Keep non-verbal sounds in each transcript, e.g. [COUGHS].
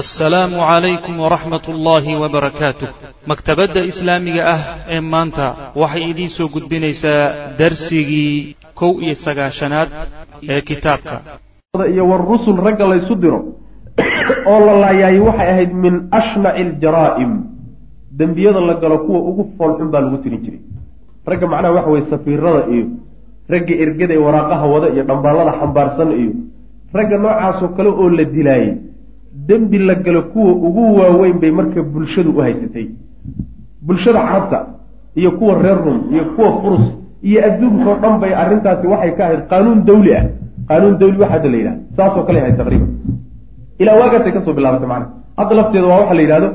assalaamu calaykum waraxmat ullaahi wabarakaatuh maktabadda islaamiga ah ee maanta waxay idiin soo gudbinaysaa darsigii kow iyo sagaashanaad ee kitaabka. Iyo warusul ragga laysu diro oo la laayaayey waxay ahayd min ashnaci aljaraa'im dembiyada la galo kuwa ugu foolxun baa lagu tirin jiray. Ragga macnaha waxa weye safiirada iyo ragga ergada ee waraaqaha wada iyo dhambaallada xambaarsan iyo ragga noocaasoo kale oo la dilaayey dembi la galo kuwa ugu waaweyn bay marka bulshadu u haysatay. Bulshada carabta iyo kuwa reer rum iyo kuwa furus iyo adduunkao dhan bay arrintaasi waxay ka ahayd qaanuun dawli ah. Qaanuun dawli waxa hadda la yidhahda saasoo kale ahayd taqriiban. Ilaa waagaasay ka soo bilaabatay macana hadda lafteeda waa waxa la yidhahdo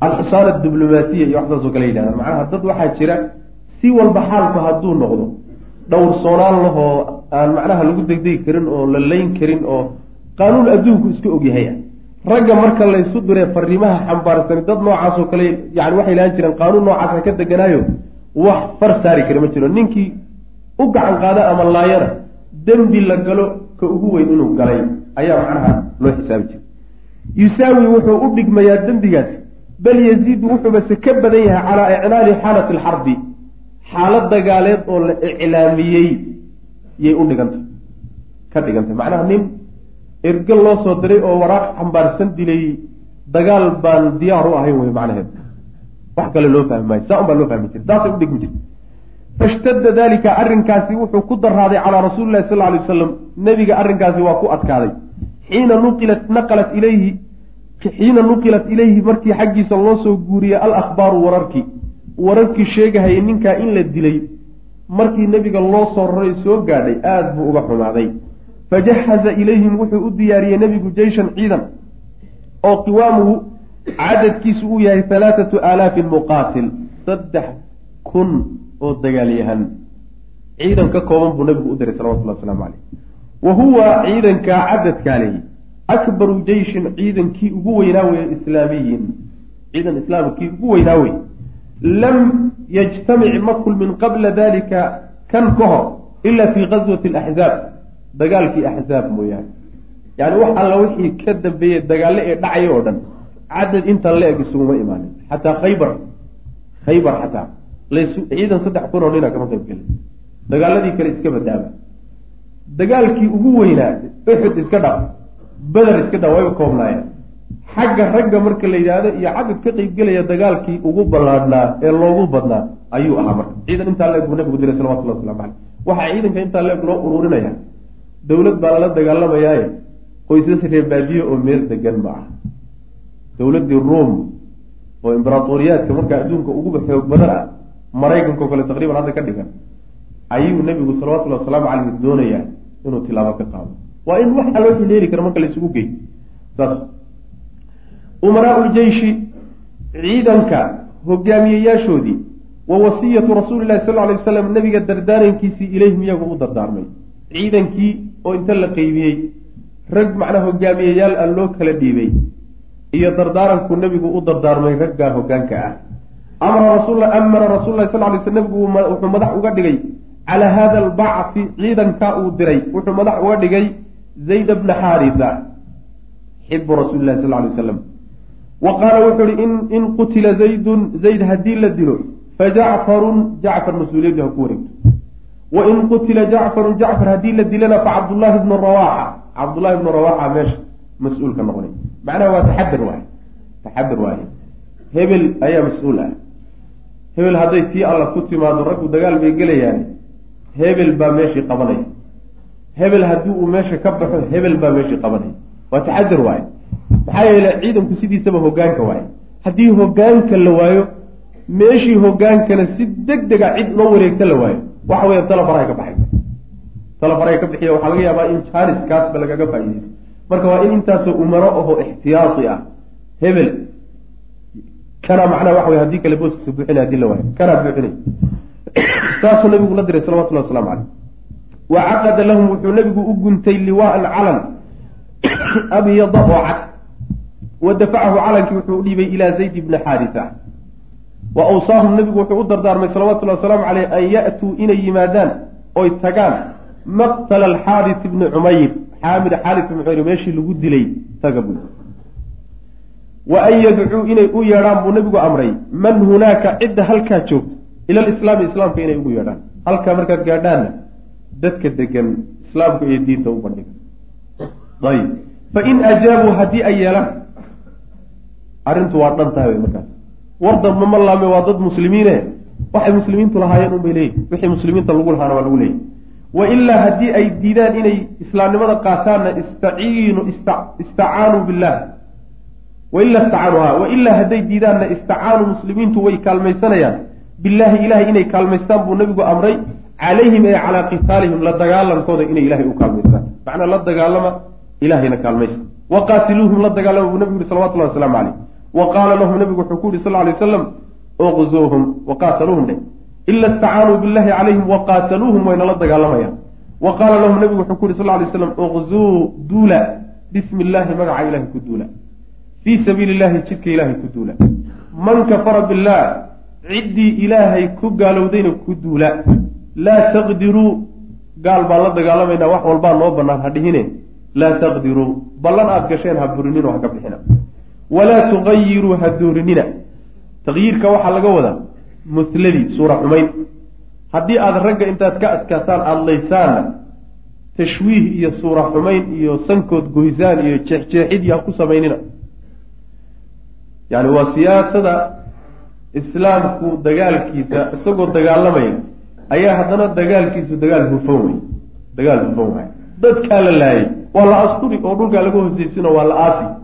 alxisaana diblomaasiya iyo waxsaasoo kale yidhahda macnaha dad waxaa jira si walba xaalku hadduu noqdo dhowr soonaan lahoo aan macnaha lagu degdegi karin oo la layn karin oo qaanuun adduunku iska ogyahay ah ragga marka laysu diree fariimaha xambaarsani dad noocaasoo kale yani waxay lahaan jireen qaanuun noocaasa ka deganaayo wax far saari kara ma jiro. Ninkii u gacan qaada ama laayana dembi la galo ka ugu weyn inuu galay ayaa macnaha loo xisaabi jiray. Yusaawi wuxuu u dhigmayaa dembigaasi bal yaziidu wuxuubase ka badan yahay calaa iclaani xaalati alxarbi xaalad dagaaleed oo la iclaamiyey yay u dhigantay ka dhigantay. Macnaha nin erge loo soo diray oo waraaq xambaarsan dilay dagaal baan diyaar u ahayn wey macnaheed. Wax kale loo fahmi maayo saa un loo fahmi jira saasay udhigmi jirta fashtadda dalika arrinkaasi wuxuu ku daraaday calaa rasuuli lahi sal ly wasalam nebiga arrinkaasi waa ku adkaaday. Xiina nuqilat naqalat ilayhi xiina nuqilat ilayhi markii xaggiisa loo soo guuriyey alakhbaaru wararkii. Wararkii sheegahayay ninkaa in la dilay markii nebiga loo soo raray soo gaadhay aada buu uga xumaaday fajahaza ilayhim wuxuu u diyaariyey nebigu jeyshan ciidan oo qiwaamuhu cadadkiisu uu yahay halaathatu aalaafin muqaatil saddex kun oo dagaalyahan ciidan ka kooban buu nebigu u diray salawatullah waslamu caleyh wa huwa ciidankaa cadadkaa lehi akbaru jeyshin ciidankii ugu weynaa weye islaamiyin ciidan islaamkii ugu weynaa wey lam yajtamic ma kulmin qabla dalika kan ka hor ila fi gazwati alaxzaab dagaalkii axzaab mooyaane. Yani wax alla wixii ka dambeeyey dagaalle ee dhacaya oo dhan cadad intan la eg isuguma imaanin. Xataa khaybar khaybar xataa lasu ciidan saddex kun oo nina kama qayb gelin. Dagaaladii kale iska badaaba dagaalkii ugu weynaa uxud iska dhaf beder iska dhaf wayba koobnaayeen. Xagga ragga marka la yidhaahdo iyo cadad ka qeybgelaya dagaalkii ugu ballaadhnaa ee loogu badnaa ayuu ahaa marka. Ciidan intaa la eg buu nabigu diray salawatullah waslamu caleyh waxaa ciidanka intaa la eg loo ururinaya dawlad baa lala dagaalamayaaye qoysas reebaadiye oo meel degan ma ah dawladdii ruom oo imberatoriyaadka markaa adduunka uguba xoog badan ah maraykanka oo kale taqriban hadda ka dhigan ayuu nebigu salawatullahi wasalaamu caleyh doonayaa inuu tilaabo ka qaado. Waa in wax aloo xileeli kara marka laysugu gey saas. Umaraau ljeishi ciidanka hogaamiyeyaashoodii wa wasiyatu rasuuli llahi sal ly waslam nabiga dardaarankiisii ilayhim iyagu u dardaarmay ciidankii oo inta la qeybiyey rag macnaa hogaamiyeyaal ah loo kala dhiibay iyo dardaarankuu nebigu u dardaarmay raggaa hogaanka ah. Amara rasul amara rasul lahi sal lay sl nebigu wuxuu madax uga dhigay calaa hada albacfi ciidankaa uu diray wuxuu madax uga dhigay zayd bna xaarisa xibu rasuuli lahi sal lay waslam wa qaala wuxuu ihi in qutila zaydun zayd haddii la dilo fajacfarun jacfar mas'uuliyaddu ha ku wareegto wain qutila jacfaru jacfar haddii la dilana fa cabdullaahi bnu rawaxa cabdullahi bnu rawaxa meesha mas'uulka noqonay macnaha waa taxadar waaye taxadar waaye hebel ayaa mas'uul ah hebel hadday tii alla ku timaado raggu dagaal bay gelayaani hebel baa meeshii qabanaya hebel haddii uu meesha ka baxo hebel baa meeshii qabanaya waa taxadar waaye maxaa yeele ciidanku sidiisaba hogaanka waaye haddii hogaanka la waayo meeshii hogaankana si deg dega cid loo wareegta la waayo waxa weya talafaray ka baxay. Talafaray ka bixiya waxaa laga yaabaa in janiskaasba lagaga faaideysto marka waa in intaasoo umaro aho ixtiyaati ah. Hebel. Kana macnaha waxa wey haddii kale booskiisa buuxinay haddii la waayo kanaa buuxinay. Saasuu nabigu la diray salawatullahi waslamu caleyh wa caqada lahum wuxuu nabigu u guntay liwaaan calan. Abyada oo cad. Wa dafacahu calankii wuxuu u dhiibay ilaa zayd bni xaarisa wa awsaahum nabigu wuxuu u dardaarmay salawatullahi wasalaamu caleyh an ya-tuu inay yimaadaan oy tagaan maqtala alxaaris ibni cumayr xaamid xaaris ibni cumayr meeshii lagu dilay taga buy wa an yadcuu inay u yeedhaan buu nebigu amray man hunaaka cidda halkaa joogta ila alislaami islaamka inay ugu yeedhaan. Halkaa markaad gaadhaanna dadka degan islaamka iyo diinta u bandhiga. Ayib. Fain ajaabuu haddii ay yeelaan arrintu waa dhan tahay markaas war damba ma laame waa dad muslimiine. Waxay muslimiintu lahaayeen unbay leeyihi wixii muslimiinta lagu lahaana waa lagu leeyahy wa ilaa haddii ay diidaan inay islaamnimada qaataanna istaciinu istacaanuu billah. Waila istacaanuha wailaa hadday diidaanna istacaanuu muslimiintu way kaalmaysanayaan. Billaahi ilahay inay kaalmaystaan buu nabigu amray calayhim ee calaa qitaalihim la dagaalankooda inay ilahay u kaalmaystaan. Macnaa la dagaalama ilahayna kaalmaysta waqaatiluuhum la dagaalama buu nabigu yihi salawatullahi wasalaamu caleyh wa qaala lahum nabigu wuxuu ku yihi sal lay aslam uqzuuhum waqaataluuhum dheh. Ila istacaanuu billahi calayhim waqaataluuhum wayna la dagaalamayaan wa qaala lahum nabigu wuxuu ku yihi sal lay slam uqzuu duula bismi illaahi magaca ilahay ku duula. Fii sabiili illahi jidka ilaahay ku duula. Man kafara billah ciddii ilaahay ku gaalowdayna ku duula. Laa taqdiruu gaal baan la dagaalamaynaa wax walbaa noo bannaan ha dhihine. Laa taqdiruu ballan aada gasheen ha burinino ha ka bixina walaa tugayiruu ha doorinina taqyiirka waxaa laga wadaa musladii suura xumayn haddii aada ragga intaad ka adkaataan aada laysaanna tashwiih iyo suura xumayn iyo sankood goysaan iyo jeexjeexid ha ku samaynina yani waa siyaasada islaamku dagaalkiisa isagoo dagaalamaya ayaa haddana dagaalkiisu dagaal hufan wey dagaal hufan waay dadkaa la laayay waa la asturi oo dhulkaa laga hooseysin waa la aasi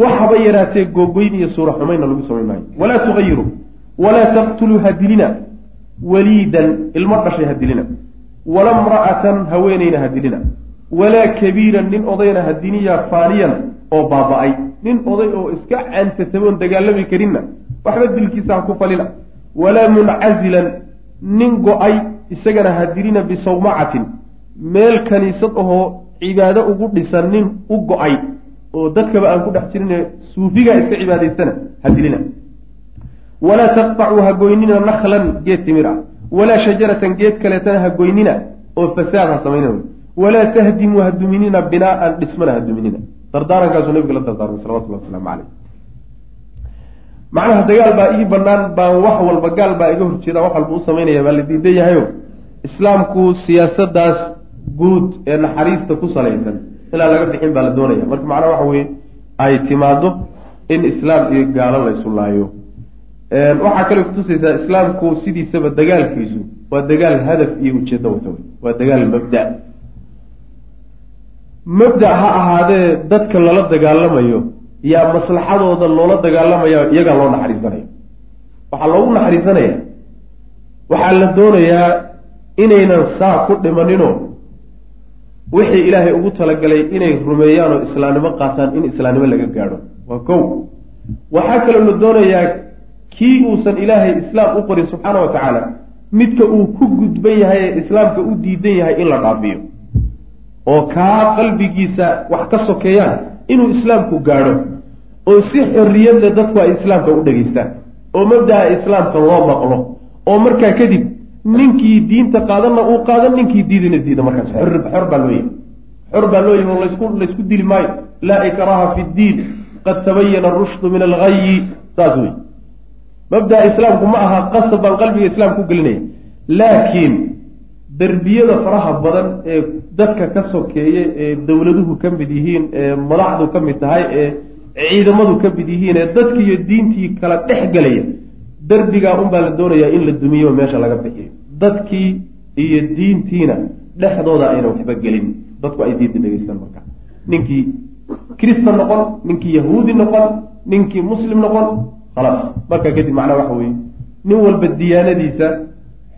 waxaba yaraatee googoyn iyo suura xumaynna lagu samayn maayo. Walaa tugayiru walaa taqtuluu ha dilina waliidan ilmo dhashay ha dilina wala mra'atan haweenayna ha dilina walaa kabiiran nin odayna ha diniya faaniyan oo baaba-ay nin oday oo iska cansatamoon dagaalami karinna waxba dilkiisa ha ku falina walaa muncazilan nin go'ay isagana ha dilina bisawmacatin meel kaniisad ahoo cibaado ugu dhisan nin u go'ay oo dadkaba aan ku dhex jirin suufigaa iska cibaadaystana ha dilina. Walaa taqtacuu ha goynina naklan geed timir ah walaa shajaratan geed kaleetana ha goynina oo fasaad ha samaynina walaa tahdimuu ha duminina binaaan dhismana ha duminina. Dardaarankaasu nabiga la dardaarmay salawatullah wasalaamu caleyh macnaha dagaal baa ii banaan baan wax walba gaal baa iga horjeeda wax walba u samaynaya baa la diidan yahayo. Islaamku siyaasadaas guud ee naxariista ku salaysan ilaa laga bixin baa la doonaya. Marka macnaha waxa weye ay timaado in islaam iyo gaalo la isu laayo. Waxaa kale kutusaysaa islaamku sidiisaba dagaalkiisu waa dagaal hadaf iyo ujeedo wata waa dagaal mabda. Mabda ha ahaadee dadka lala dagaalamayo yaa maslaxadooda loola dagaalamaya iyagaa loo naxariisanaya. Waxaa loogu naxariisanaya waxaa la doonayaa inaynan saa ku dhimaninoo wixii ilaahay ugu talagalay inay rumeeyaan oo islaamnimo qaataan in islaamnimo laga gaadho. Waa kow. Waxaa kaloo la doonayaa kii uusan ilaahay islaam u qorin subxaana wa tacaala midka uu ku gudban yahay ee islaamka u diidan yahay in la dhaafiyo. Oo kaa qalbigiisa wax ka sokeeyaan inuu islaamku gaadho. Oo si xorriyadle dadku ay islaamka u dhegaystaan oo mabda'a islaamka loo maqlo. Oo markaa kadib ninkii diinta qaadanna uu qaadan ninkii diidana diida markaas. Xor baa loo yahay xor baa loo oo laysku dili maayo. Laa ikraha fi ddiin qad tabayana arushdu min alghayi saas wey mabda'a islaamku ma aha qasab baan qalbiga islaam ku gelinaya laakiin derbiyada faraha badan ee dadka ka sokeeye ee dowladuhu ka mid yihiin ee madaxdu ka mid tahay ee ciidamadu ka mid yihiin ee dadki iyo diintii kala dhex gelaya derbigaa unbaa la doonayaa in la dumiyo meesha laga bixiyo dadkii iyo diintiina dhexdooda ayna waxba gelin. Dadku ay diinta dhegeystaan marka. Ninkii kristan noqon ninkii yahuudi noqon ninkii muslim noqon khalaas markaa kadib macnaha waxa weye nin walba diyaanadiisa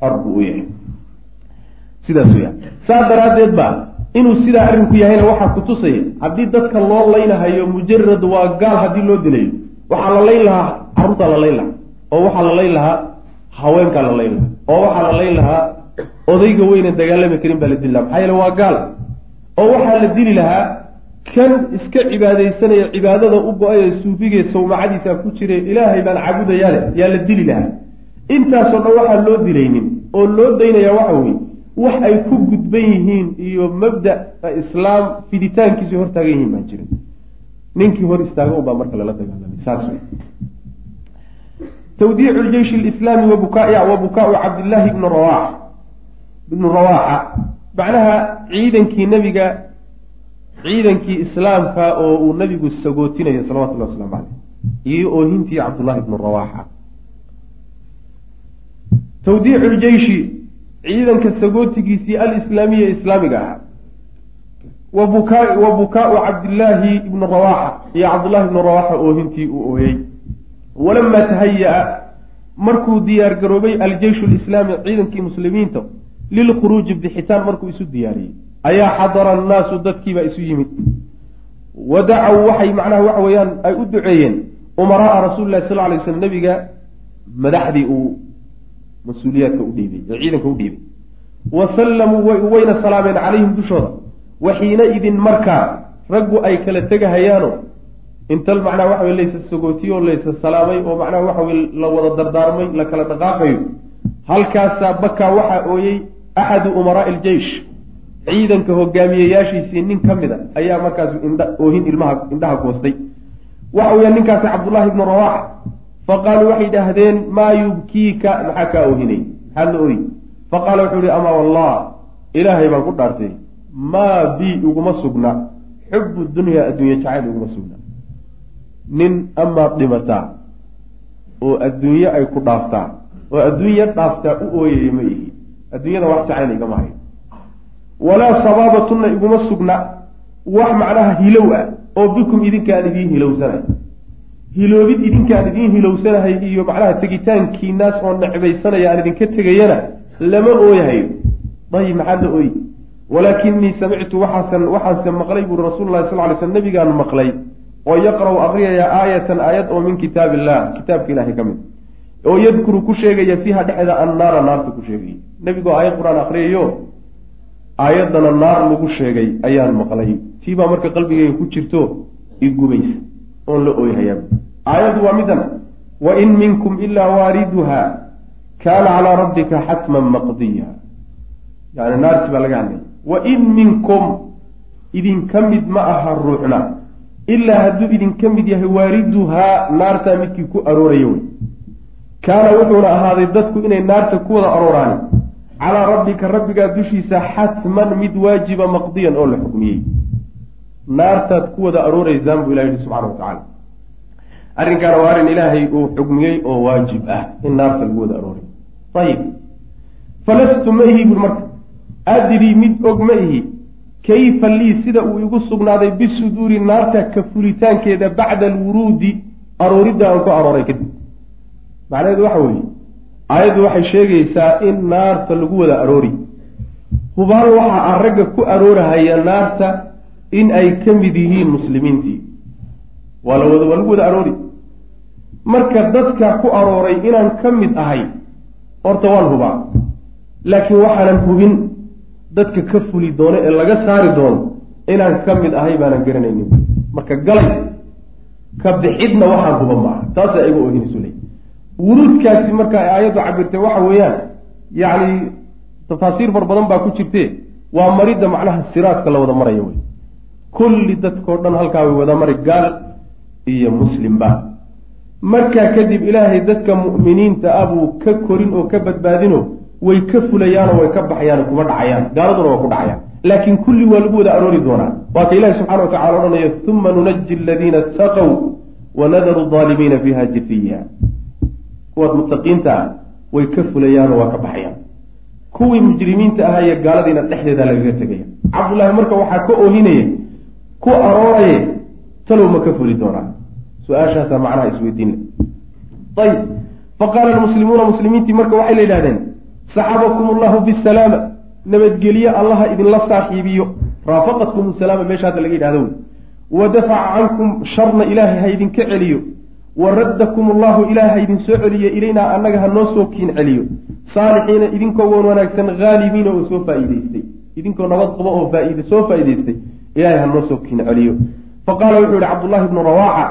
xor buu u yahay. Sidaas weya saas daraaddeed ba inuu sidaa arrinku yahayna waxaa ku tusaya haddii dadka loo laynahayo mujarad waa gaal haddii loo dilayo waxaa la layn lahaa carruurtaa la layn lahaa oo waxaa la layn lahaa haweenkaa la layn. Lahaa oo waxaa la layn lahaa odayga weynan dagaalami karin baa la dili lahaa. Maxaa yeele waa gaal. Oo waxaa la dili lahaa kan iska cibaadaysanaya cibaadada u go'ay ee suufigee sawmacadiisa ku jire ilaahay baan caabudayaale yaa la dili lahaa. Intaasoo dhan waxaa loo dilaynin oo loo daynaya waxa weye wax ay ku gudban yihiin iyo mabda islaam fiditaankiisa hortaagan yihiin baan jirin. Ninkii hor istaaga unbaa marka lala dagaalamay saas wey tawdiicu ljeyshi lislaami wa bukaa-u cabdillaahi ibnu rawaxa macnaha ciidankii nebiga ciidankii islaamka oo uu nabigu sagootinayo salawatullahi waslamu caleyh iyo oohintii cabdullahi ibnu rawaxa tawdiicu ljeyshi ciidanka sagootigiisii alislaamiya islaamiga ahaa. Wa bukaa wa bukaa-u cabdillaahi ibnu rawaxa iyo cabdullahi ibnu rawaxa oohintii uu ooyey walamaa tahaya-a markuu diyaar garoobay aljeyshu lislaami ciidankii muslimiinta lilkhuruuji bixitaan markuu isu diyaariyey ayaa xadara annaasu dadkiibaa isu yimid wa dacaw waxay macnaha waxa weeyaan ay u duceeyeen umaraaa rasuuli lahi sal ly slam nabiga madaxdii uu mas'uuliyaadka u dhiibay ee ciidanka u dhiibay wa sallamuu wayna salaameen calayhim dushooda waxiina idin markaa raggu ay kala tegahayaano inta macnaha waxa wey laysa sagootiyo laysa salaamay oo macnaha waxa wey la wada dardaarmay la kala dhaqaaqayo halkaasaa bakaa waxaa ooyey axadu umaraai iljeish ciidanka hogaamiyeyaashiisii nin ka mid a ayaa markaas oohin ilmaha indhaha goostay. Waxa weya ninkaasi cabdullaahi ibnu rawax faqaaluu waxay idhaahdeen maa yubkiika? Maxaa kaa oohinay? Maxaad la ooyi faqaala wuxuu yihi amaa wallah ilaahay baan ku dhaartay. Maa bi iguma sugna. Xubu dunya adduunya jacayl iguma sugna nin amaad dhimataa oo adduunye ay ku dhaaftaa oo adduunya dhaaftaa u ooyaya ma ihi. Adduunyada wax jacayl igama hayo walaa sabaabatunna iguma sugna. Wax macnaha hilow ah oo bikum idinkaan idiin hilowsanahay. Hiloobid idinkaan idiin hilowsanahay iyo macnaha tegitaankiinaas oo necbaysanaya aan idinka tegayana lama ooyahayo. Dayib maxaad la ooyi walaakinii samictu waxaasan waxaanse maqlay buuri rasuulu lahi sal ly sl nabigaan maqlay oo yaqra-u aqriyaya aayatan aayad oo min kitaab illah kitaabka ilahay ka mid. Oo yadkuru ku sheegaya fiiha dhexda annaara naarta ku sheegaya. Nebigoo aayad qur'aan aqriyayo aayaddana naar lagu sheegay ayaan maqlay. Tii baa marka qalbigeyga ku jirto igubaysa oon la ooyhayaa aayaddu waa midan wa in minkum ilaa waariduha kaana calaa rabbika xatman maqdiya. Yani naarti baa laga hadlaya wa in minkum idinka mid ma aha ruuxna ilaa hadduu idinka mid yahay waariduhaa naartaa midkii ku arooraya wey. Kaana wuxuuna ahaaday dadku inay naarta ku wada arooraan. Calaa rabbika rabbigaa dushiisa xatman mid waajiba maqdiyan oo la xukmiyey. Naartaad ku wada arooreysaan buu ilah yihi subxana wa tacaala. Arrinkaana waa arrin ilaahay uu xukmiyey oo waajib ah in naarta lagu wada arooray ayib falastu ma ihi buri marka. Adrii mid og ma ihi kayfa lii sida uu igu sugnaaday bisuduuri naarta ka fulitaankeeda bacda alwuruudi arooridda aan ku arooray kadib macnaheedu waxa weeye aayaddu waxay sheegaysaa in naarta lagu wada aroori hubaal waxa aan ragga ku aroorahaya naarta in ay ka mid yihiin muslimiintii waa la wada waa lagu wada aroori marka dadka ku arooray inaan ka mid ahay horta waan hubaa laakiin waxaanan hubin dadka ka fuli doono ee laga saari doono inaan ka mid ahay baanan garanaynin. Marka galay ka bixidna waxaan huba maaha. Taasaa iga oohinaysu ley wuruudkaasi marka ay aayaddu cabirtay waxa weeyaan yacni tafaasiir far badan baa ku jirte waa maridda macnaha siraadka la wada marayo wey. Kulli dadkao dhan halkaa way wada mari gaal iyo muslimba markaa kadib ilaahay dadka mu'miniinta ah buu ka korin oo ka badbaadino way ka fulayaanoo way ka baxayaan kuma dhacayaan. Gaaladuna waa ku dhacayaan. Laakiin kulli waa lagu wada aroori doonaa. Waa ka ilahi subxana wa tacala odhanayo uma nunaji aladiina itaqow wanadaru aalimiina fiiha jifiya kuwaad mutaqiinta ah way ka fulayaanoo waa ka baxayaan. Kuwii mujrimiinta ahaa iyo gaaladiina dhexdeeda lagaga tegaya. Cabdullaahi marka waxaa ka oohinaya ku arooraye talow ma ka fuli doonaa. Su'aashaasaa macnaha isweydiinle ayib faqaala almuslimuuna muslimiintii marka waxay la yidhahdeen saxabakum allahu bisalaama. Nabadgelye allaha idinla saaxiibiyo. Raafaqatkum salaama meesha hadda laga yidhahdo wey wa dafaca cankum sharna ilaahay ha idinka celiyo. Wa raddakum allahu ilaah ha idin soo celiyo. Ilaynaa annaga ha noo soo kiin celiyo. Saalixiina idinkoo wan wanaagsan haalimiina oo soo faa-iideystay idinkoo nabad qabo oo faaid soo faa-iideystay ilahay ha noo soo kiin celiyo. Faqaala wuxuu yihi cabdullahi bnu rawaxa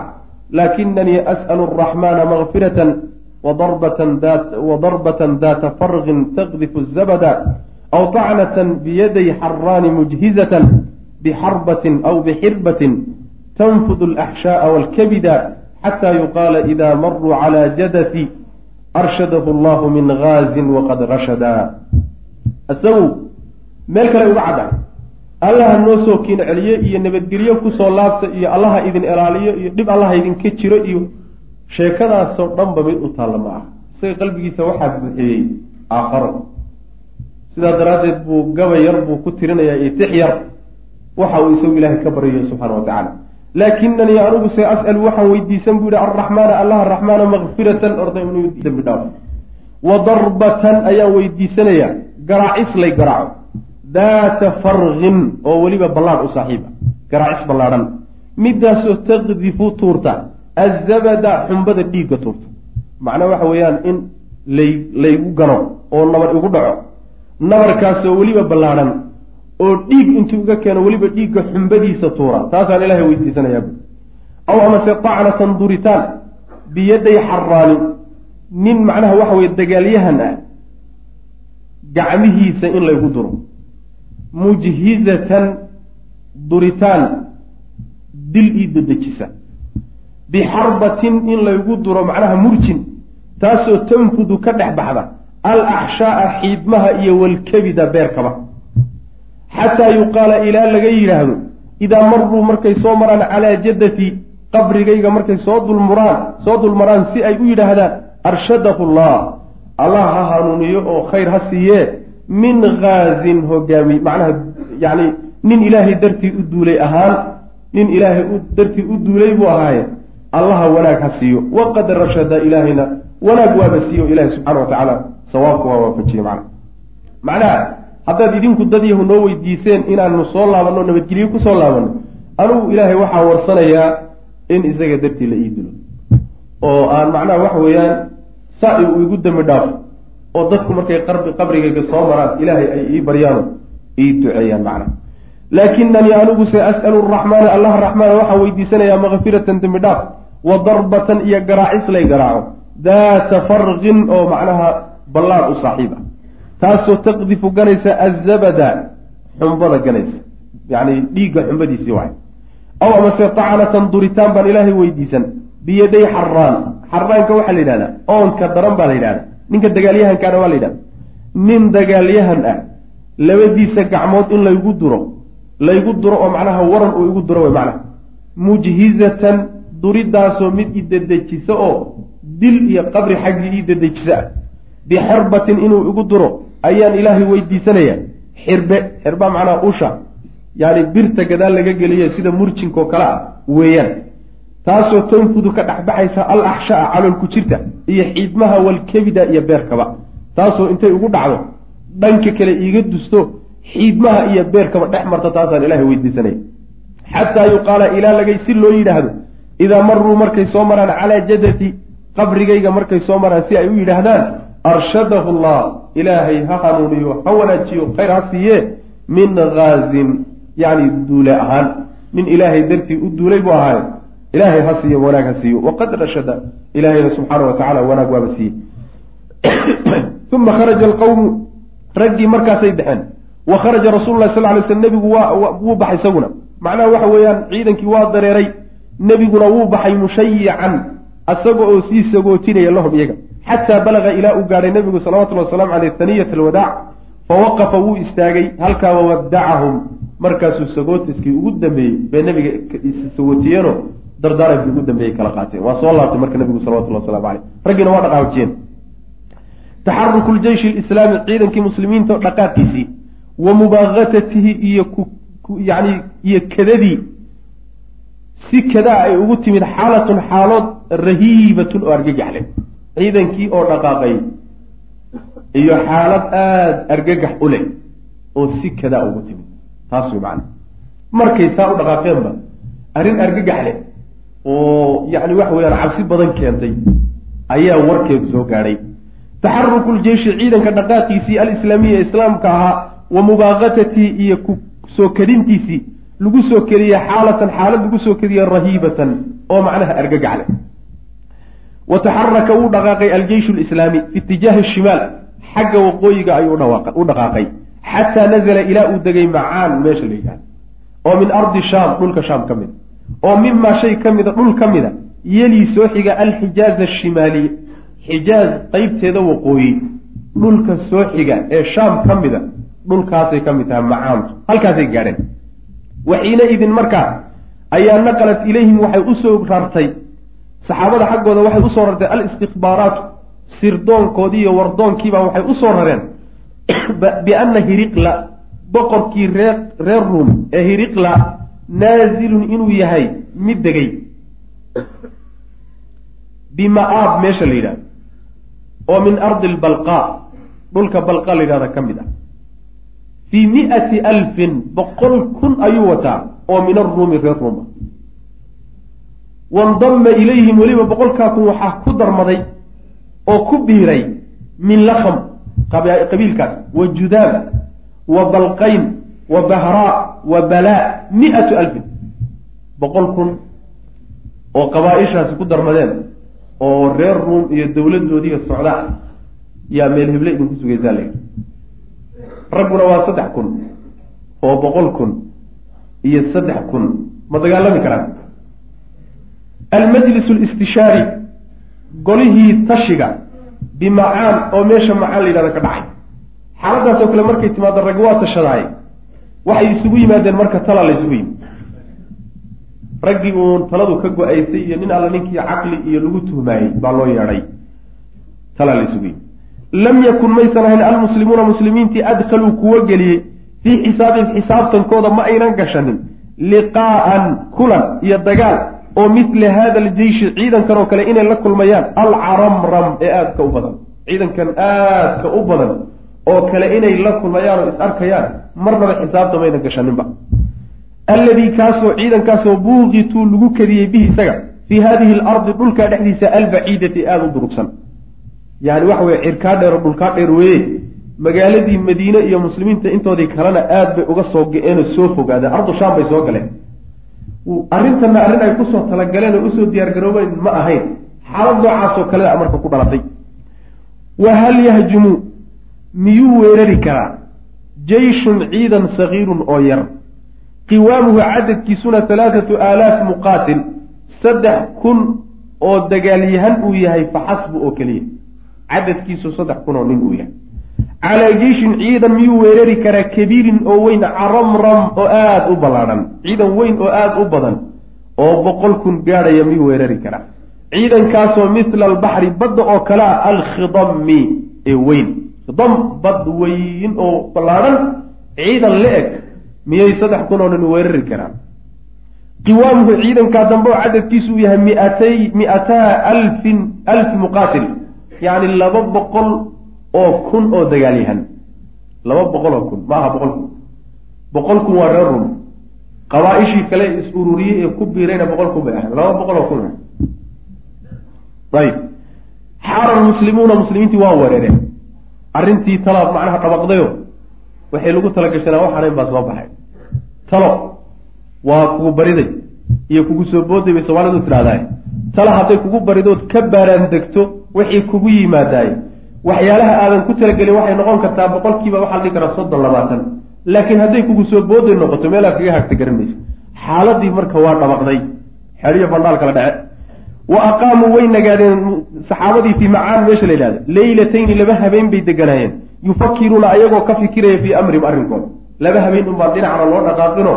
laakinanii as'alu araxmaana makfiratan wadarbatan daata farqin taqdifu zabada aw tacnatan biyaday xaraani mujhizatan bixarbatin aw bixirbatin tanfudu alaxshaaءa waalkabida xataa yuqaala ida maruu calaa jadati arshadahu allahu min gaazin waqad rashada isagu meel kale uga caddahay allaha noo soo kiin celiye iyo nabadgelyo ku soo laabta iyo allaha idin ilaaliyo iyo dhib allaha idinka jiro iyo sheekadaasoo dhanba mid u taalla ma ah isaga qalbigiisa waxaa buuxiyey aakharo sidaa daraaddeed buu gaba yar buu ku tirinayaa iyo tix yar waxa uu isagu ilaahay ka baryayo subxaana wa tacaala. Laakinanii anugu se as'alu waxaan weydiisan buu yihi alraxmaana allaha raxmaana makfiratan orda inuu dembi dhaafo. Wa darbatan ayaan weydiisanayaa garaacis lay garaaco. Daata farqin oo weliba ballaadh u saaxiiba. Garaacis ballaadhan midaasoo taqdifu tuurta azabada xumbada dhiigga tuurta macnaa waxa weeyaan in lay laygu gano oo nabar igu dhaco nabarkaasoo weliba ballaadhan oo dhiig intuu iga keeno weliba dhiigga xumbadiisa tuura taasaan ilaahay weydiisanayaa bu aw amase tacnatan duritaan biyaday xaraanin nin macnaha waxa weye dagaalyahan ah gacmihiisa in laygu duro mujhizatan duritaan dil ii dedejisa bixarbatin in laygu duro macnaha murjin taasoo tanfudu ka dhex baxda al axshaaa xiidmaha iyo walkebida beerkaba xataa yuqaala ilaa laga yidhaahdo idaa maruu markay soo maraan calaa jaddatii qabrigayga markay soo dulmuraan soo dulmaraan si ay u yidhaahdaan arshadahu llah allah ha hanuuniyo oo khayr ha siiyee min haazin hogaami macnaha yani nin ilaahay dartii u duulay ahaan nin ilaahay dartii u duulay buu ahaaye allaha wanaag ha siiyo waqad rashada ilaahayna wanaag waaba siiyo ilahi subxana wa tacaala. Sawaabka waa waafajiye macna. Macnaha haddaad idinku dad yahu noo weydiiseen inaanu soo laabanno nabadgelyo ku soo laabanno anugu ilaahay waxaa warsanayaa in isaga dartii la ii dilo. Oo aan macnaha waxa weeyaan saa uu igu dambi dhaafo oo dadku markay qarbi qabrigayga soo maraan ilaahay ay ii baryaano ii duceeyaan macnaha laakinanii anigu se as'alu araxmaana allah raxmaana waxaa weydiisanayaa makfiratan dembi dhaaf wa darbatan iyo garaacis lay garaaco. Daata farqin oo macnaha ballaad u saaxiib ah taasoo taqdifu ganaysa azabada xumbada ganaysa. Yacni dhiigga xumbadiisii waay aw amase tacnatan duritaan baan ilaahay weydiisan. Biyaday xaraan xaraanka waxaa la yidhahdaa oonka daran baa la yidhahda ninka dagaalyahankaana waa la yidhahda nin dagaalyahan ah labadiisa gacmood in laygu duro laygu duro oo macnaha waran uu igu duro wey macnaha. Mujhizatan duridaasoo mid i dedejisa oo dil iyo qabri xaggii ii dedejisa. Ah bixirbatin inuu igu duro ayaan ilaahay weydiisanaya. Xirbe xirba macnaha usha. Yani birta gadaal laga geliyo sida murjinkao kale ah weeyaan. Taasoo tanfudu ka dhexbaxaysa al axshaa caloolku jirta iyo xiidmaha walkebida iyo beerkaba. Taasoo intay ugu dhacdo dhanka kale iiga dusto xiidmaha iyo beerkaba dhex marta taasaan ilahay weydiisanaya xataa yuqaala ilaa lagay si loo yidhaahdo idaa maruu markay soo maraan calaa jadati qabrigayga markay soo maraan si ay u yidhaahdaan arshadahu llah ilaahay ha hanuuniyo ha wanaajiyo khayr ha siiye min haazin yani duule ahaan. Nin ilaahay dartii u duulay buu ahaaye ilaahay ha siiyo wanaag ha siiyo. Waqad rashada ilaahayna subxaana wa tacala wanaag waaba siiye [CLEARS THROAT] uma kharaja alqawmu raggii markaasay baxeen wa kharaja rasuulu lahi sal ly sl nebigu wuu baxay isaguna. Macnaha waxa weeyaan ciidankii waa dareeray nebiguna wuu baxay mushayican isaga oo sii sagootinaya lahum iyaga. Xataa balaga ilaa uu gaadhay nebigu salawatullhi wasalamu caleyh haniyat alwadaac fawaqafa wuu istaagay halkaa wawadacahum markaasuu sagootiskii ugu dambeeyey bay nebiga sagootiyeenoo dardaarankii ugu dambeeyey kala qaateen. Waa soo laabtay marka nebigu salawatullah waslamu caleyh raggiina waa dhaqaajiyeen taxaruku ljeyshi lislaami ciidankii muslimiinta dhaqaadkiisii wa mubaaqatatihi iyo yani iyo kadadii si kadaa ay ugu timid xaalatun xaalood rahiibatun oo argagaxle ciidankii oo dhaqaaqay iyo xaalad aada argagax u leh oo si kadaa ugu timid. Taas way macana markay saa u dhaqaaqeenba arrin argagax leh oo yacni waxa weeyaan cabsi badan keentay ayaa warkeedu soo gaadhay taxaruku ljeyshi ciidanka dhaqaaqiisii alislaamiya islaamka ahaa wa mubaaqatatii iyo ku soo kadintiisii lagu soo keliye xaalatan xaalad lagu soo keliye rahiibatan oo macnaha argagax leh wa taxaraka wuu dhaqaaqay aljeyshu lislaami fi itijaahi shimaal xagga waqooyiga ayuu u dhaqaaqay. Xataa nazala ilaa uu degay macaan meesha la yidhahda oo min ardi shaam dhulka shaam ka mid. Oo mimaa shay ka mida dhul ka mida yelii soo xiga alxijaaz ashimaaliya xijaaz qeybteeda waqooyi. Dhulka soo xiga ee shaam ka mida dhulkaasay ka mid tahay macaantu halkaasay gaadheen. Waxiina idin markaa ayaa naqalat ilayhim waxay u soo rartay. Saxaabada xaggooda waxay u soo rartay alistikbaaraatu sirdoonkoodii iyo wardoonkiibaa waxay u soo rareen. [COUGHS] Bianna hiriqla boqorkii reer reer ruum ee hiriqla naazilun inuu yahay mid degay. Bima-aab meesha la yidhahdo oo min ardi lbalqa dhulka balqa la yidhahda ka mid ah fii mi-ati alfin boqol kun ayuu wataa oo min aruumi reer ruuma wandama ilayhim weliba boqolkaa kun waxaa ku darmaday oo ku biiray min lakam qabiilkaas wa judaab wa balqayn wa bahraa wa balaa mi-atu alfin boqol kun oo qabaa-ishaasi ku darmadeen oo reer ruum iyo dowladoodiiyo socdaa yaa meel heble idinku sugaysaa la yidhi ragguna waa saddex kun oo boqol kun iyo saddex kun. Ma dagaalami karaan. Almajlis listishaari golihii tashiga bimacaan oo meesha macaan la yidhahda ka dhacay. Xaaladaas oo kale markay timaado rag waa tashadaay waxay isugu yimaadeen marka tala la isugu yimid. Raggii uun taladu ka go'aysay iyo nin alla ninkii caqli iyo lagu tuhmaayey baa loo yeedhay. Tala la isugu yimid lam yakun maysan ahayn almuslimuuna muslimiintii adkaluu kuwa geliyey fii xisaabihim xisaabtankooda ma aynan gashanin liqaa'an kulan iyo dagaal oo mithla hada aljeyshi ciidankan oo kale inay la kulmayaan alcaramram ee aadka u badan ciidankan aadka u badan oo kale inay la kulmayaan oo is arkayaan marnaba xisaabta maynan gashaninba alladii kaasoo ciidankaasoo buuqituu lagu kadiyey bihi isaga fii hadihi alardi dhulkaa dhexdiisa albaciidati aada u durugsan yani waxa weye cirkaa dheer oo dhulkaa dheer weeye. Magaaladii madiine iyo muslimiinta intoodii kalena aad bay uga soo ga-een oo soo fogaadeen ardu shaam bay soo galeen. Arrintanna arrin ay ku soo talagaleen oo u soo diyaargaroobeen ma ahayn. Xaalad noocaasoo kalea marka ku dhalatay. Wa hal yahjumu? Miyuu weerari karaa? Jeyshun ciidan sagiirun oo yar. Qiwaamuhu cadadkiisuna halaathatu aalaaf muqaatil. Saddex kun oo dagaalyahan uu yahay faxasbu oo keliya cadadkiisu saddex kun oo nin uu yahay. Calaa jeishin ciidan miyuu weerari karaa kabiirin oo weyn caramram oo aada u ballaadhan ciidan weyn oo aada u badan oo boqol kun gaadhaya miyuu weerari karaa. Ciidankaasoo mithla albaxri badda oo kale ah alkhidami ee weyn. Khidam bad weyn oo ballaadhan ciidan la-eg miyay saddex kun oo nin weerari karaan. Qiwaamuhu ciidankaa dambe oo cadadkiisu uu yahay miatay miataa alfin alfi muqaatil yacni laba boqol oo kun oo dagaalyahan laba boqol oo kun. Ma aha boqol kun. Boqol kun waa reer rum qabaa-ishii kale is ururiyey ee ku biirayna boqol kun bay ahayd. Laba boqol oo kun. Ayib. Xaara almuslimuuna muslimiintii waa wereereen arrintii tala macnaha dhabaqdayo waxay lagu tala gashanaa waxaanayn baa soo baxay. Talo waa kugu bariday iyo kugu soo booday bay soomaalidu tidhahdaay talo hadday kugu baridood ka baaraan degto waxay kugu yimaadaay waxyaalaha aadan ku talagelin waxay noqon kartaa boqolkiiba waxaa la dhihi karaa soddon labaatan. Laakiin hadday kugu soo booday noqoto meelaa kaga hagta garan mayso. Xaaladii marka waa dhabaqday xeriyo bandhaal kala dhece wa aqaamuu way nagaadeen saxaabadii fii macaan meesha la yidhahda leylatayni laba habeen bay deganaayeen yufakiruuna ayagoo ka fikiraya fii amrihim arrinkooda. Laba habeen unbaa dhinacna loo dhaqaaqino